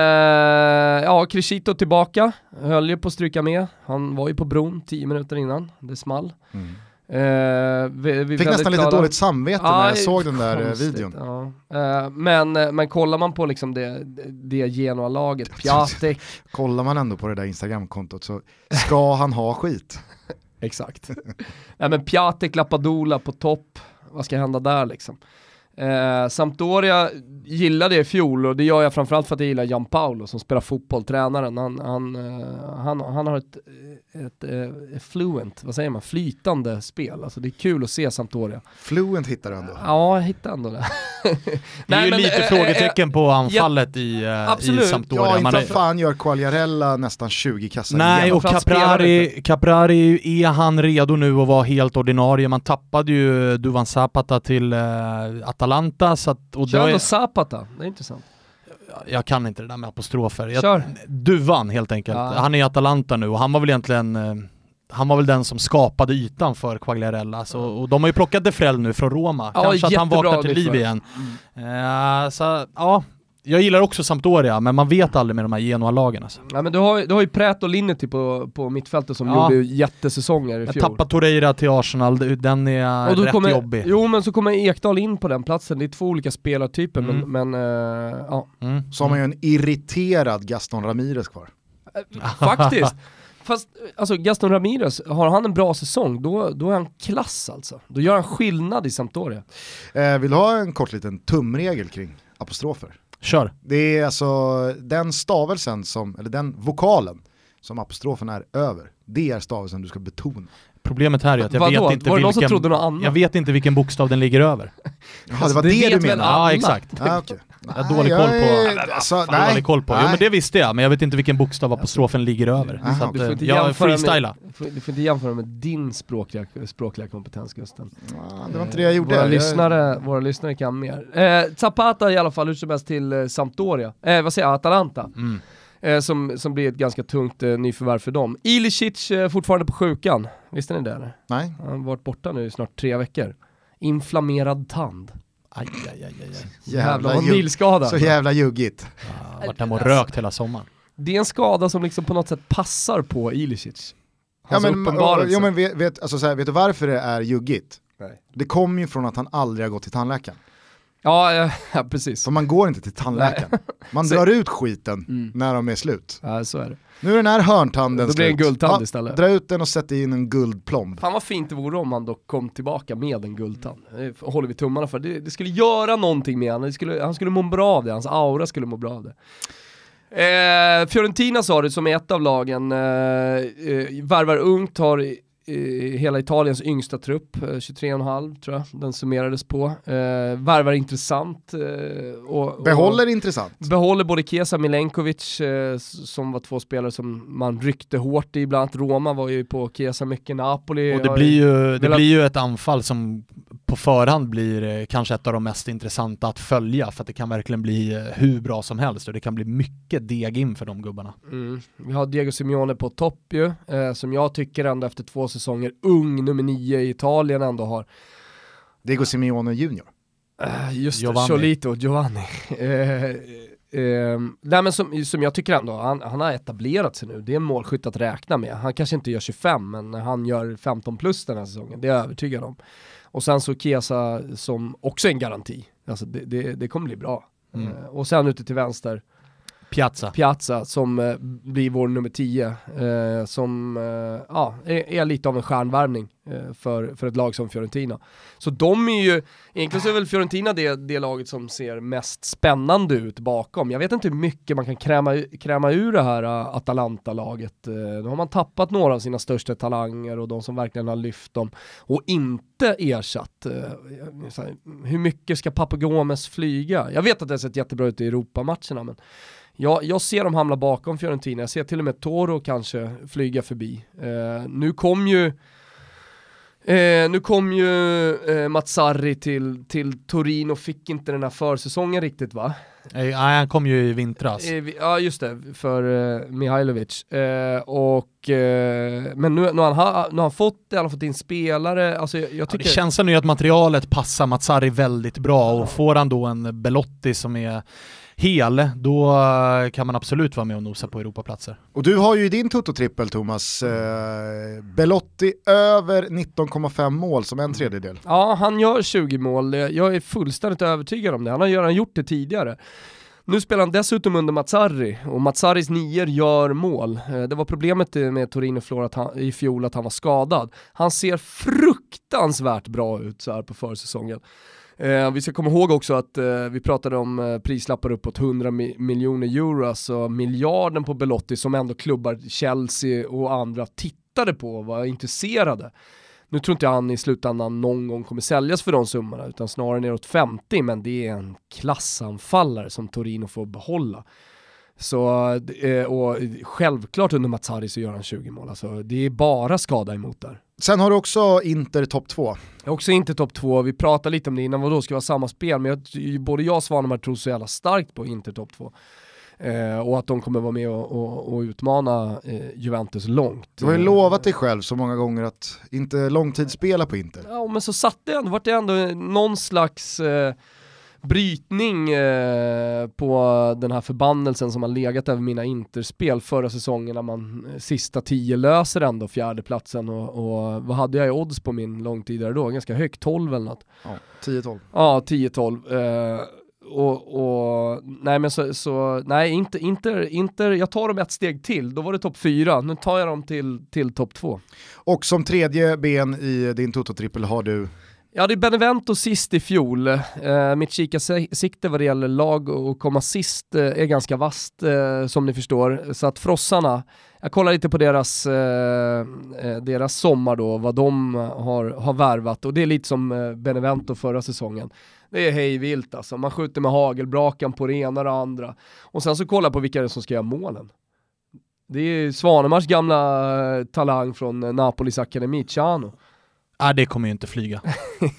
ja, Crescito tillbaka, höll ju på att stryka med. Han var ju på bron tio minuter innan, det small. Mm. Eh, vi, vi Fick nästan lite dåligt samvete Ja, när jag såg den där eh, konstigt, videon. Ja. Eh, men, men kollar man på liksom det, det Genoa-laget, Piatek, Kollar man ändå på det där Instagram-kontot så ska han ha skit. exakt. Nej men Piatek, Lapadula på topp, vad ska hända där liksom? Eh, Sampdoria gillade jag i fjol och det gör jag framförallt för att jag gillar Jan Paolo som spelar fotboll, tränaren. Han, han, eh, han, han har ett, ett, ett fluent, vad säger man, flytande spel. Alltså det är kul att se Sampdoria. Fluent hittar du ändå. Ja, jag hittade ändå det. Det är ju men, lite eh, frågetecken på anfallet i, eh, absolut. i Sampdoria. Ja, inte fan gör Quagliarella nästan 20 kassar Nej, igen. och Caprari, Caprari, är han redo nu att vara helt ordinarie? Man tappade ju Duvan Zapata till eh, Atalanta, så att, och Kör då är, Zapata, det är intressant. jag kan inte det där med apostrofer. Jag, Kör. Duvan helt enkelt. Ja. Han är i Atalanta nu och han var väl egentligen eh, han var väl den som skapade ytan för Quagliarella, så, och de har ju plockat Defrell nu från Roma. Ja, Kanske att han vaknar till liv igen. Eh, så ja, jag gillar också Sampdoria, men man vet aldrig med de här Genoa-lagen alltså. Ja, men du, har, du har ju Prät och Linety på, på mittfältet som Ja. gjorde jättesäsonger i Jag fjol. tappade Torreira till Arsenal, den är rätt kommer, jobbig. Jo men så kommer Ekdal in på den platsen, det är två olika spelartyper Mm. men, men eh, ja, Mm. Så har man ju en irriterad Gaston Ramirez kvar. faktiskt. Fast alltså Gaston Ramirez, har han en bra säsong då, då är han klass alltså. Då gör han skillnad i Sampdoria. Eh, vill du ha en kort liten tumregel kring apostrofer? Kör. Det är alltså den stavelsen som, eller den vokalen som apostrofen är över. Det är stavelsen du ska betona. Problemet här är att jag Vadå? vet inte Var det någon som vilken, jag vet inte vilken bokstav den ligger över. Jaha, det var det det, vet du menade? Ja exakt. Ah, okay. Jag har dålig koll på, är- alltså, Fan, nej, dålig koll på. Jo nej. men det visste jag, men jag vet inte vilken bokstav apostrofen ligger över. Aha, Så att, Du får eh, inte jag jämföra freestylar. med, du får- du får inte jämföra med din språkliga, språkliga kompetens Gusten. Ja, det var inte det jag gjorde. Våra, Jag- lyssnare, våra lyssnare kan mer. Eh, Zapata i alla fall hur som helst till eh, Sampdoria, eh, vad säger jag, Atalanta. Mm. Eh, som, som blir ett ganska tungt eh, nyförvärv för dem. Ilicic eh, fortfarande på sjukan, visste ni det eller? Nej. Han har varit borta nu i snart tre veckor. Inflammerad tand. Aj, aj, aj, aj, vad jugg- milskada. Så jävla juggigt. Ja, Vart hemma och rökt hela sommaren. Det är en skada som liksom på något sätt passar på Ilicic. Ja, Hans men, uppenbarelse. ja, men vet, vet, alltså, så här, vet du varför det är juggigt? Nej. Det kommer ju från att han aldrig har gått till tandläkaren. Ja, ja, precis. Så man går inte till tandläkaren. Man drar ut skiten Mm. när de är slut. Ja, så är det. Nu är den här hörntanden Då blir det en slut. guldtand istället. Dra ut den och sätt in en guldplomb. Fan vad fint det vore om han dock kom tillbaka med en guldtand. Det håller vi tummarna för. Det, det skulle göra någonting med honom, skulle, han skulle må bra av det, hans aura skulle må bra av det. Eh, Fiorentina sa det som är ett av lagen, eh, eh, värvar ungt, har hela Italiens yngsta trupp, eh, 23,5 tror jag den summerades på. Eh, värvar intressant. Eh, och, och, Behåller intressant. Behåller både Kesa och Milenkovic eh, som var två spelare som man ryckte hårt i, bland annat Roma var ju på Kesa mycket, Napoli Och det blir ju, det velat- blir ju ett anfall som på förhand blir eh, kanske ett av de mest intressanta att följa för att det kan verkligen bli eh, hur bra som helst och det kan bli mycket deg in för de gubbarna. Mm. Vi har Diego Simeone på topp ju, eh, som jag tycker ändå efter två säsonger, ung nummer nio i Italien ändå har. Diego Simeone Junior. Eh, just Giovanni. det, Cholito, Giovanni. eh, eh, nej men som, som jag tycker ändå, han, han har etablerat sig nu, det är en målskytt att räkna med. Han kanske inte gör 25, men han gör 15 plus den här säsongen, det är jag övertygad om. Och sen så Kesa som också är en garanti, alltså det, det, det kommer bli bra. Mm. Eh, och sen ute till vänster, Piazza. Piazza som eh, blir vår nummer 10, eh, som eh, ja, är, är lite av en stjärnvärvning eh, för, för ett lag som Fiorentina. Så de är ju, egentligen så är väl Fiorentina det, det laget som ser mest spännande ut bakom. Jag vet inte hur mycket man kan kräma, kräma ur det här uh, Atalanta-laget. Eh, uh, nu har man tappat några av sina största talanger och de som verkligen har lyft dem och inte ersatt. Eh, här, hur mycket ska Papagomes flyga? Jag vet att det har sett jättebra ut i Europamatcherna men jag, jag ser dem hamna bakom Fiorentina, jag ser till och med Toro kanske flyga förbi. Eh, nu kom ju Eh, nu kom ju eh, Mazzarri till, till Turin och fick inte den här försäsongen riktigt va? Eh, Nej, han kom ju i vintras. Eh, ja just det, för eh, Mihailovic. Eh, och, eh, men nu, nu, har han, ha- nu har han fått, i alla fall fått in spelare, alltså jag, jag Ja, tycker... det känslan är ju att materialet passar Mazzari väldigt bra och får han då en Belotti som är hel, då eh, kan man absolut vara med och nosa på Europaplatser. Och du har ju i din Toto-trippel Thomas, eh, Belotti över 19,5 mål som en tredjedel. Ja, han gör 20 mål, jag är fullständigt övertygad om det. Han har redan gjort det tidigare. Nu spelar han dessutom under Mazzarri och Mazzaris nior gör mål. Eh, det var problemet med Torino att han, i fjol att han var skadad. Han ser fruktansvärt bra ut så här på försäsongen. Eh, vi ska komma ihåg också att eh, vi pratade om eh, prislappar uppåt 100 mi miljoner euro, alltså miljarden på Belotti som ändå klubbar Chelsea och andra tittade på och var intresserade. Nu tror inte jag han i slutändan någon gång kommer säljas för de summorna, utan snarare neråt 50, men det är en klassanfallare som Torino får behålla. Så, eh, och självklart under Mazzari så gör han 20 mål, alltså, det är bara skada emot där. Sen har du också Inter topp 2. Också Inter topp 2, vi pratade lite om det innan, vad då ska vara samma spel, men jag, både jag och Svanemar tror så jävla starkt på Inter topp 2. Eh, och att de kommer vara med och, och, och utmana eh, Juventus långt. Du har ju lovat dig själv så många gånger att inte långtidsspela på Inter. Ja men så satte jag, vart det ändå någon slags eh, brytning eh, på den här förbannelsen som har legat över mina interspel förra säsongen när man eh, sista tio löser ändå fjärdeplatsen och, och vad hade jag i odds på min långtidare då? Ganska högt, 12 eller något. Ja, 10-12. Ja, 10-12. Eh, och, och, nej men så, så, nej inte, inte, inte, jag tar dem ett steg till, då var det topp fyra, nu tar jag dem till, till topp två. Och som tredje ben i din Toto-trippel har du? Ja det är Benevento sist i fjol, eh, mitt kikarsikte vad det gäller lag och komma sist eh, är ganska vast eh, som ni förstår, så att frossarna, jag kollar lite på deras, eh, eh, deras sommar då, vad de har, har värvat och det är lite som eh, Benevento förra säsongen det är hejvilt alltså. Man skjuter med hagelbrakan på det ena och det andra. Och sen så kolla på vilka det är som ska göra målen. Det är Svanemars gamla eh, talang från eh, Napolis akademi, Ciano. Ja, det kommer ju inte flyga.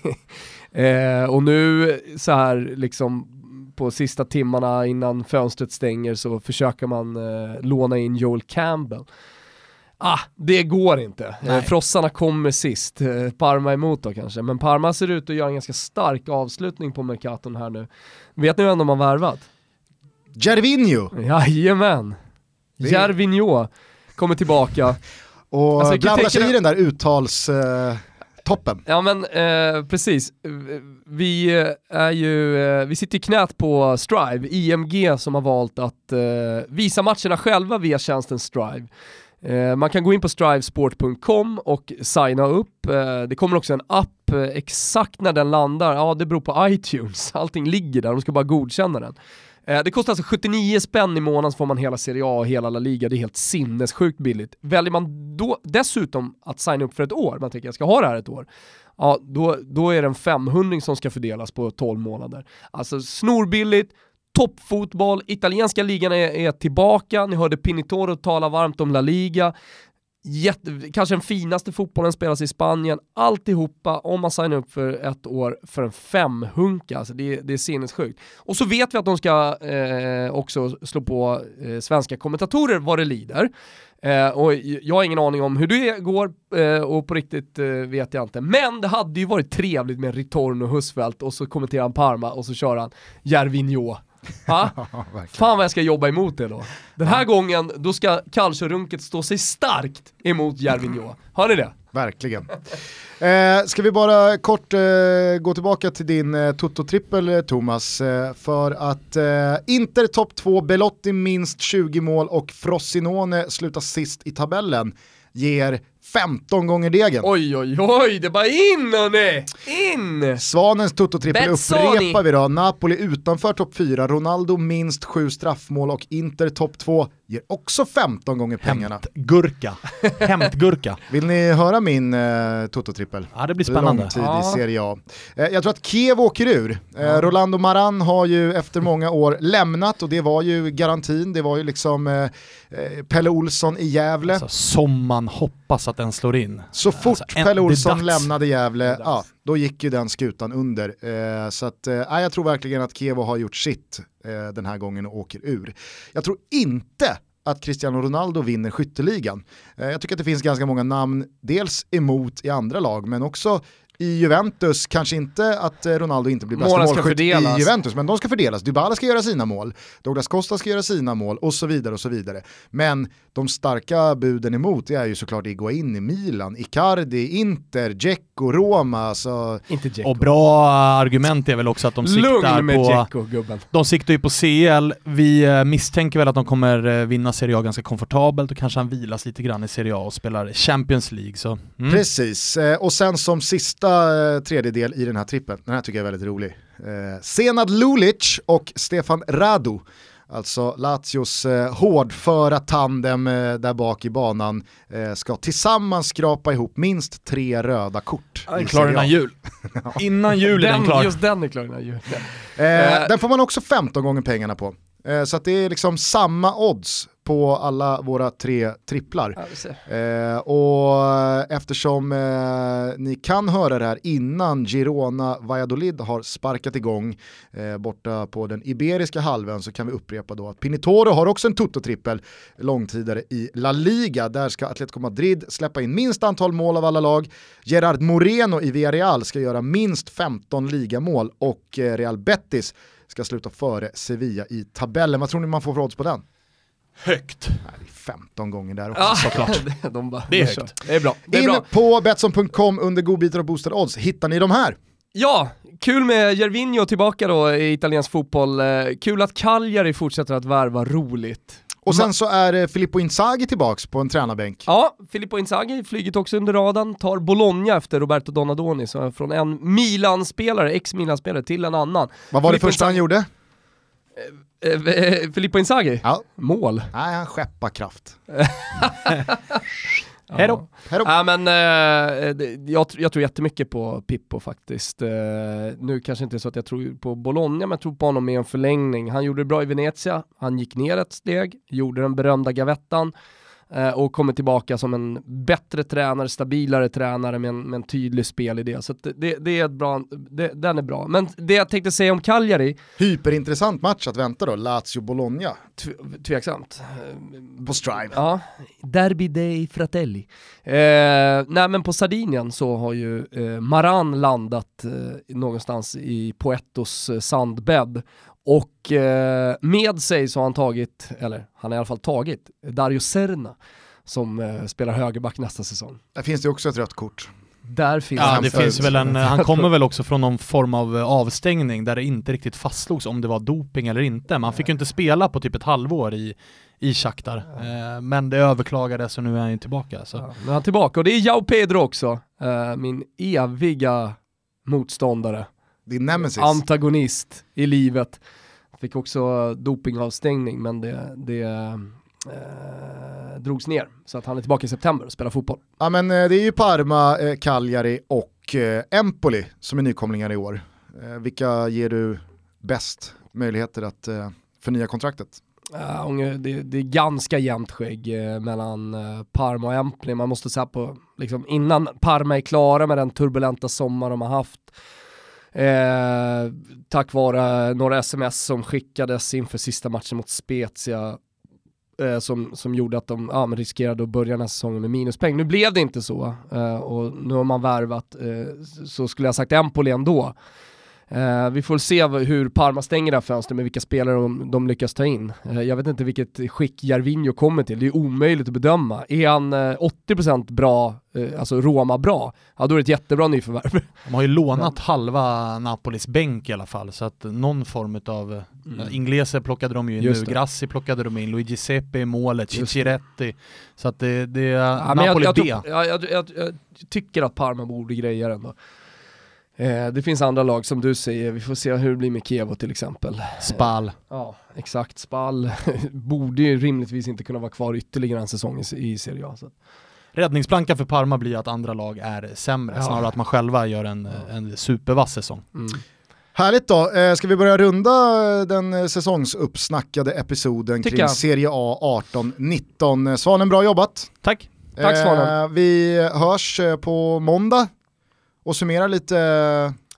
eh, och nu så här liksom på sista timmarna innan fönstret stänger så försöker man eh, låna in Joel Campbell ah, det går inte. Eh, Nej. Frossarna kommer sist, eh, Parma emot då kanske, men Parma ser ut att göra en ganska stark avslutning på Mercaton här nu. Vet ni vem de har värvat? Gervinho! Jajamän! Det... Gervinho kommer tillbaka. Och alltså, blandar sig i den där uttals... Uh toppen. Ja men eh, precis, vi eh, är ju, eh, vi sitter i knät på Strive, IMG som har valt att eh, visa matcherna själva via tjänsten Strive. Eh, man kan gå in på strivesport.com och signa upp. Eh, det kommer också en app, exakt när den landar, ja det beror på iTunes, allting ligger där, de ska bara godkänna den. Eh, det kostar alltså 79 spänn i månaden så får man hela Serie A och hela La Liga, det är helt sinnessjukt billigt. Väljer man då dessutom att signa upp för ett år, man tänker jag ska ha det här ett år, ja då, då är det en 500 som ska fördelas på 12 månader. Alltså snorbilligt, toppfotboll, italienska ligan är, är tillbaka, ni hörde Pinitoro tala varmt om La Liga, Jätte, kanske den finaste fotbollen spelas i Spanien, alltihopa om man signar upp för ett år för en femhunka, alltså det, det är sinnessjukt. Och så vet vi att de ska eh, också slå på eh, svenska kommentatorer vad det lider. Eh, och jag har ingen aning om hur det går eh, och på riktigt eh, vet jag inte. Men det hade ju varit trevligt med Ritorno och Husfeldt och så kommenterar han Parma och så kör han Jervinho. Ha? Fan vad jag ska jobba emot det då. Den här gången, då ska Calciorunket stå sig starkt emot Järvinho. Hör ni det? Verkligen. Eh, ska vi bara kort eh, gå tillbaka till din eh, Toto-trippel eh, Thomas. Eh, för att eh, Inter topp 2, Belotti minst 20 mål och Frossinone slutar sist i tabellen ger 15 gånger degen. Oj oj oj, det bara in hörni! In! Svanens toto-trippel upprepar vi då. Napoli utanför topp 4, Ronaldo minst 7 straffmål och Inter topp 2 ger också 15 gånger pengarna. Hämtgurka. Hämtgurka. Vill ni höra min eh, toto-trippel? Ja det blir spännande. Långtid ja. i Serie A. Eh, jag tror att Kiev åker ur. Eh, ja. Rolando Maran har ju efter många år lämnat och det var ju garantin, det var ju liksom eh, eh Pelle Olsson i Gävle. Alltså, som man hoppas att den slår in. Så fort alltså, en, Pelle Olsson lämnade Gävle, ja, då gick ju den skutan under. Eh, så att, eh, jag tror verkligen att Kevo har gjort sitt eh, den här gången och åker ur. Jag tror inte att Cristiano Ronaldo vinner skytteligan. Eh, jag tycker att det finns ganska många namn, dels emot i andra lag, men också i Juventus, kanske inte att eh, Ronaldo inte blir bästa målskytt i. Juventus, men de ska fördelas. Dybala ska göra sina mål, Douglas Costa ska göra sina mål och så vidare och så vidare. Men de starka buden emot det är ju såklart Higuain i Milan, Icardi, Inter, Dzeko, Roma, alltså Inte Dzeko. Och bra argument är väl också att de siktar Lugn med på... Dzeko gubben. De siktar ju på CL, vi eh, misstänker väl att de kommer eh, vinna Serie A ganska komfortabelt och kanske han vilas lite grann i Serie A och spelar Champions League. Så, mm. Precis, och sen som sista eh, tredjedel i den här trippen, den här tycker jag är väldigt rolig. Eh, Senad Lulic och Stefan Radu, alltså Lazios eh, hårdföra tandem eh, där bak i banan, eh, ska tillsammans skrapa ihop minst tre röda kort. Den är klar innan jul. Innan jul är den klar. Just den är klar innan jul. Eh, den får man också 15 gånger pengarna på. Eh, så att det är liksom samma odds på alla våra tre tripplar. Eh, och eftersom eh, ni kan höra det här innan Girona Valladolid har sparkat igång eh, borta på den Iberiska halvön så kan vi upprepa då att Pinitoro har också en Toto-trippel långtidare i La Liga. Där ska Atletico Madrid släppa in minst antal mål av alla lag. Gerard Moreno i Villarreal ska göra minst 15 ligamål och eh, Real Betis ska sluta före Sevilla i tabellen. Vad tror ni man får för odds på den? Högt. Nej, det är 15 gånger där också. Ja, såklart. det- de bara, Det är högt. Det är bra. Det är In bra. på Betsson.com under godbitar och boostade odds hittar ni de här. Ja, kul med Gervinho tillbaka då i italiensk fotboll. Eh, Kul att Cagliari fortsätter att värva roligt. Och sen så är eh, Filippo Inzaghi tillbaks på en tränarbänk. Ja, Filippo Inzaghi, flyget också under radarn, tar Bologna efter Roberto Donadoni, så från en Milan-spelare, ex-Milan-spelare, till en annan. Vad var det Filippo första han gjorde? Eh, eh, Filippo Inzaghi? Ja. Mål. Nej, han skeppar kraft. Hej då. Hej då. Ja, men, eh, jag, jag tror jättemycket på Pippo faktiskt. Eh, nu kanske inte så att jag tror på Bologna, men jag tror på honom med en förlängning. Han gjorde det bra i Venezia, han gick ner ett steg, gjorde den berömda gavettan eh, och kommer tillbaka som en bättre tränare, stabilare tränare med en, med en tydlig spelidé. Så det, det, är ett bra, det, den är bra. Men det jag tänkte säga om Cagliari, Hyperintressant match att vänta då, Lazio-Bologna tv- tveksamt. Eh, på Strive. Ja, Derby dei Fratelli. Eh, nej men på Sardinien så har ju eh, Maran landat eh, någonstans i Poetos eh, sandbädd och eh, med sig så har han tagit, eller han har i alla fall tagit, Dario Serna som eh, spelar högerback nästa säsong. Där finns det också ett rött kort. Där finns Ja, han det finns väl en, han kommer väl också från någon form av eh, avstängning där det inte riktigt fastslogs om det var doping eller inte. Man fick ju inte spela på typ ett halvår i, i Shakhtar. Eh, men det överklagades och nu är han ju tillbaka. Så. Ja, nu är han tillbaka och det är Jao Pedro också, eh, min eviga motståndare. Din nemesis. antagonist i livet. Fick också dopingavstängning men det, det eh, drogs ner. Så att han är tillbaka i september och spelar fotboll. ja men eh, det är ju Parma, eh, Cagliari och eh, Empoli som är nykomlingar i år. Eh, vilka ger du bäst möjligheter att eh, förnya kontraktet? Uh, det, det är ganska jämnt skägg eh, mellan eh, Parma och Empoli. Man måste säga på, liksom, innan Parma är klara med den turbulenta sommar de har haft, eh, tack vare några sms som skickades inför sista matchen mot Spezia, eh, som, som gjorde att de ja, men riskerade att börja den här säsongen med minuspeng. Nu blev det inte så eh, och nu har man värvat, eh, så skulle jag sagt Empoli ändå. Eh, vi får se hur Parma stänger det här fönstret med vilka spelare de, de lyckas ta in. Eh, jag vet inte vilket skick Jarvinho kommer till, det är omöjligt att bedöma. Är han eh, 80% bra, eh, alltså Roma bra, ja då är det ett jättebra nyförvärv. De har ju lånat halva Napolis bänk i alla fall, så att någon form av Mm. mm. Ingleser plockade de ju in Just nu, det. Grassi plockade de in, Luigi Seppi i målet. Cicciretti. Så att det, det är Ja, men Napoli jag, B. jag, jag, jag, jag tycker att Parma borde greja den då. Eh, det finns andra lag som du säger, vi får se hur det blir med Kievo till exempel. Spal. Ja, exakt. Spall borde ju rimligtvis inte kunna vara kvar ytterligare en säsong i, Serie A. Så. Räddningsplankan för Parma blir att andra lag är sämre, Ja. snarare att man själva gör en, en supervass säsong. Mm. Härligt då, eh, ska vi börja runda den eh, säsongsuppsnackade episoden Tycker kring jag. Serie A 18-19. Svanen, bra jobbat. Tack! Tack, Svanen. Eh, vi hörs eh, på måndag och summerar lite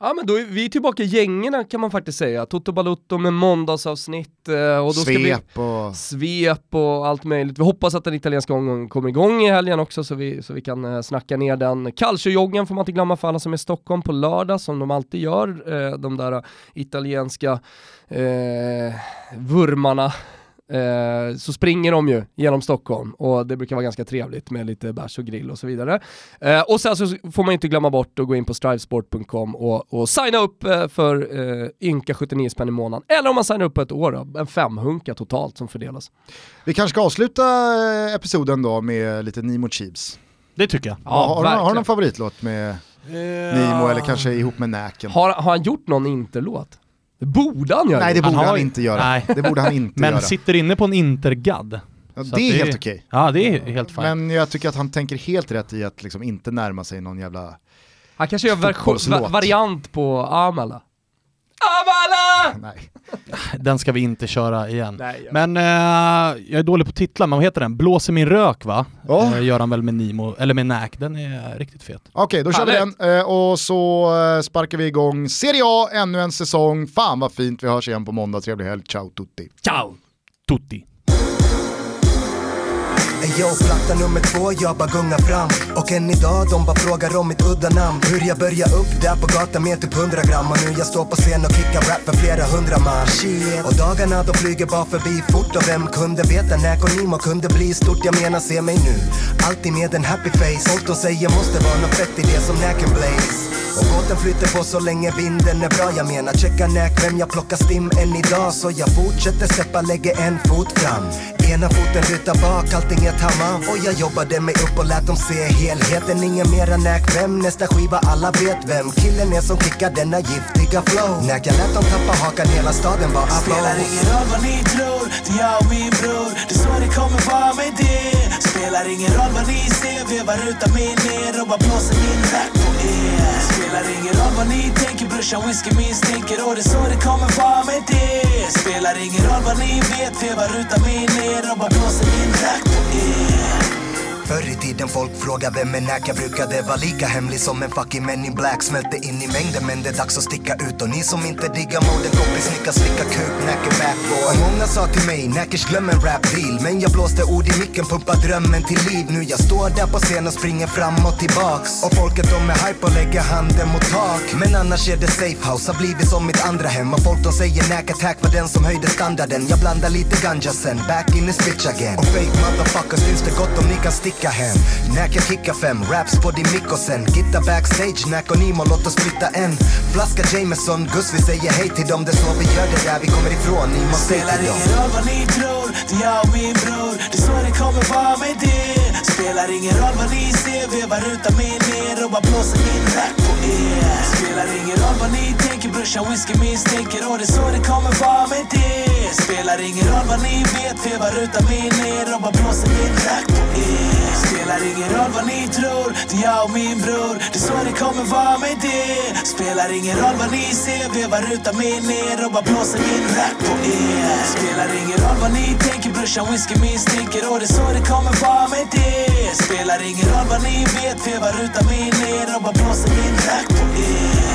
Ja men då är vi tillbaka i gängerna kan man faktiskt säga. Toto Balutto med måndagsavsnitt. Eh, och då svep vi, och... Svep och allt möjligt. Vi hoppas att den italienska omgången kommer igång i helgen också så vi, så vi kan eh, snacka ner den. Calciojoggen får man inte glömma för alla som är i Stockholm på lördag som de alltid gör. Eh, de där italienska eh, vurmarna eh, så springer de ju genom Stockholm och det brukar vara ganska trevligt med lite bärs och grill och så vidare. Eh, och sen så får man inte glömma bort att gå in på strivesport.com och, och signa upp eh, för eh, ynka 79 spänn i månaden. Eller om man signar upp på ett år då, en femhunka totalt som fördelas. Vi kanske ska avsluta eh, episoden då med lite Nimo Cheeps. Det tycker jag. Ja, har, du, har du någon favoritlåt med Nimo eller kanske ihop med Näken? Har, har han gjort någon interlåt? Det borde han göra. Nej det borde Han han, har- inte göra. Nej. Det borde han inte Men göra. sitter inne på en intergadd. Ja, det är det- helt okej. Ja det är helt fint. Men jag tycker att han tänker helt rätt i att liksom inte närma sig någon jävla... Han kanske gör version, variant på Amala. Amala! Nej. Den ska vi inte köra igen. Nej, ja. Men eh, jag är dålig på titlar, men vad heter den? Blåser min rök va? Ja. Eh, gör han väl med Nimo, eller med Näk, den är riktigt fet. Okej, då kör vi Härligt. den eh, och så eh, sparkar vi igång Serie A, ännu en säsong. Fan vad fint, vi hörs igen på måndag. Trevlig helg, ciao tutti. Ciao! Tutti. Ey yo, platta nummer två, jag bara gungar fram. Och än idag, de bara frågar om mitt udda namn. Hur jag började upp där på gatan med typ 100 gram. Och nu jag står på scen och kickar rap för flera hundra man. Shit. Och dagarna de flyger bara förbi fort. Och vem kunde veta när Konimo kunde bli stort? Jag menar, se mig nu. Alltid med en happy face. Folk de säger måste vara något fett i det som Näken Blaze. Och båten flyter på så länge vinden är bra Jag menar. Checka näk vem jag plockar stim än idag. Så jag fortsätter steppa, lägger en fot fram Ena foten lutar bak, allting är tamam Och jag jobbade mig upp och lät dem se helheten. Ingen mera näk vem, nästa skiva alla vet vem. Killen är som kickar denna giftiga flow. När jag lät dem tappa hakan, hela staden var Spelar ingen roll vad ni tror, det är jag och min bror. Det är så det kommer vara med det. Spelar ingen roll vad ni ser, vevar utan min ner och bara blåser min rap på er. Spelar ingen roll vad ni tänker, brorsan whisky min stinker. Och det är så det kommer vara med det. Spelar ingen roll vad ni vet, vevar utan min ner och bara blåser min rakt på er. Förr i tiden folk frågade vem en näka brukade vara lika hemlig som en fucking men in black. Smälte in i mängden men det är dags att sticka ut. Och ni som inte diggar moden kompis ni kan slicka kuk Näk backboy många sa till mig Näkers glöm en rap deal. Men jag blåste ord i micken, pumpa drömmen till liv. Nu jag står där på scen och springer fram och tillbaks. Och folket de är hype och lägger handen mot tak. Men annars är det safe house, har blivit som mitt andra hem. Och folk de säger näka attack var den som höjde standarden. Jag blandar lite ganja sen, back in this bitch again. Och fake motherfuckers finns det gott om ni kan sticka hem. Näk jag kickar fem, raps på din mick och sen Gitta backstage, Näk och Nimo låt oss flytta en Flaska Jameson, Gus vi säger hej till dem. Det är så vi gör det där vi kommer ifrån, Nimo säg Spelar ingen roll vad ni tror, det är jag och min bror. Det är så det kommer vara med det. Spelar ingen roll vad ni ser, vevar utan mig ner och bara blåser min rap på er. Spelar ingen roll vad ni tänker, brorsan whisky min stinker och det är så det kommer vara med det Spelar ingen roll vad ni vet, vevar utan min ner och bara blåser min rack på er. Spelar ingen roll vad ni tror, det är jag och min bror. Det är så det kommer vara med det. Spelar ingen roll vad ni ser, vevar utan min ner och bara blåser min rack på er. Spelar ingen roll vad ni tänker, brorsan whisky min stinker. Och det är så det kommer vara med det. Spelar ingen roll vad ni vet, vevar utan min ner och bara blåser min rack på er.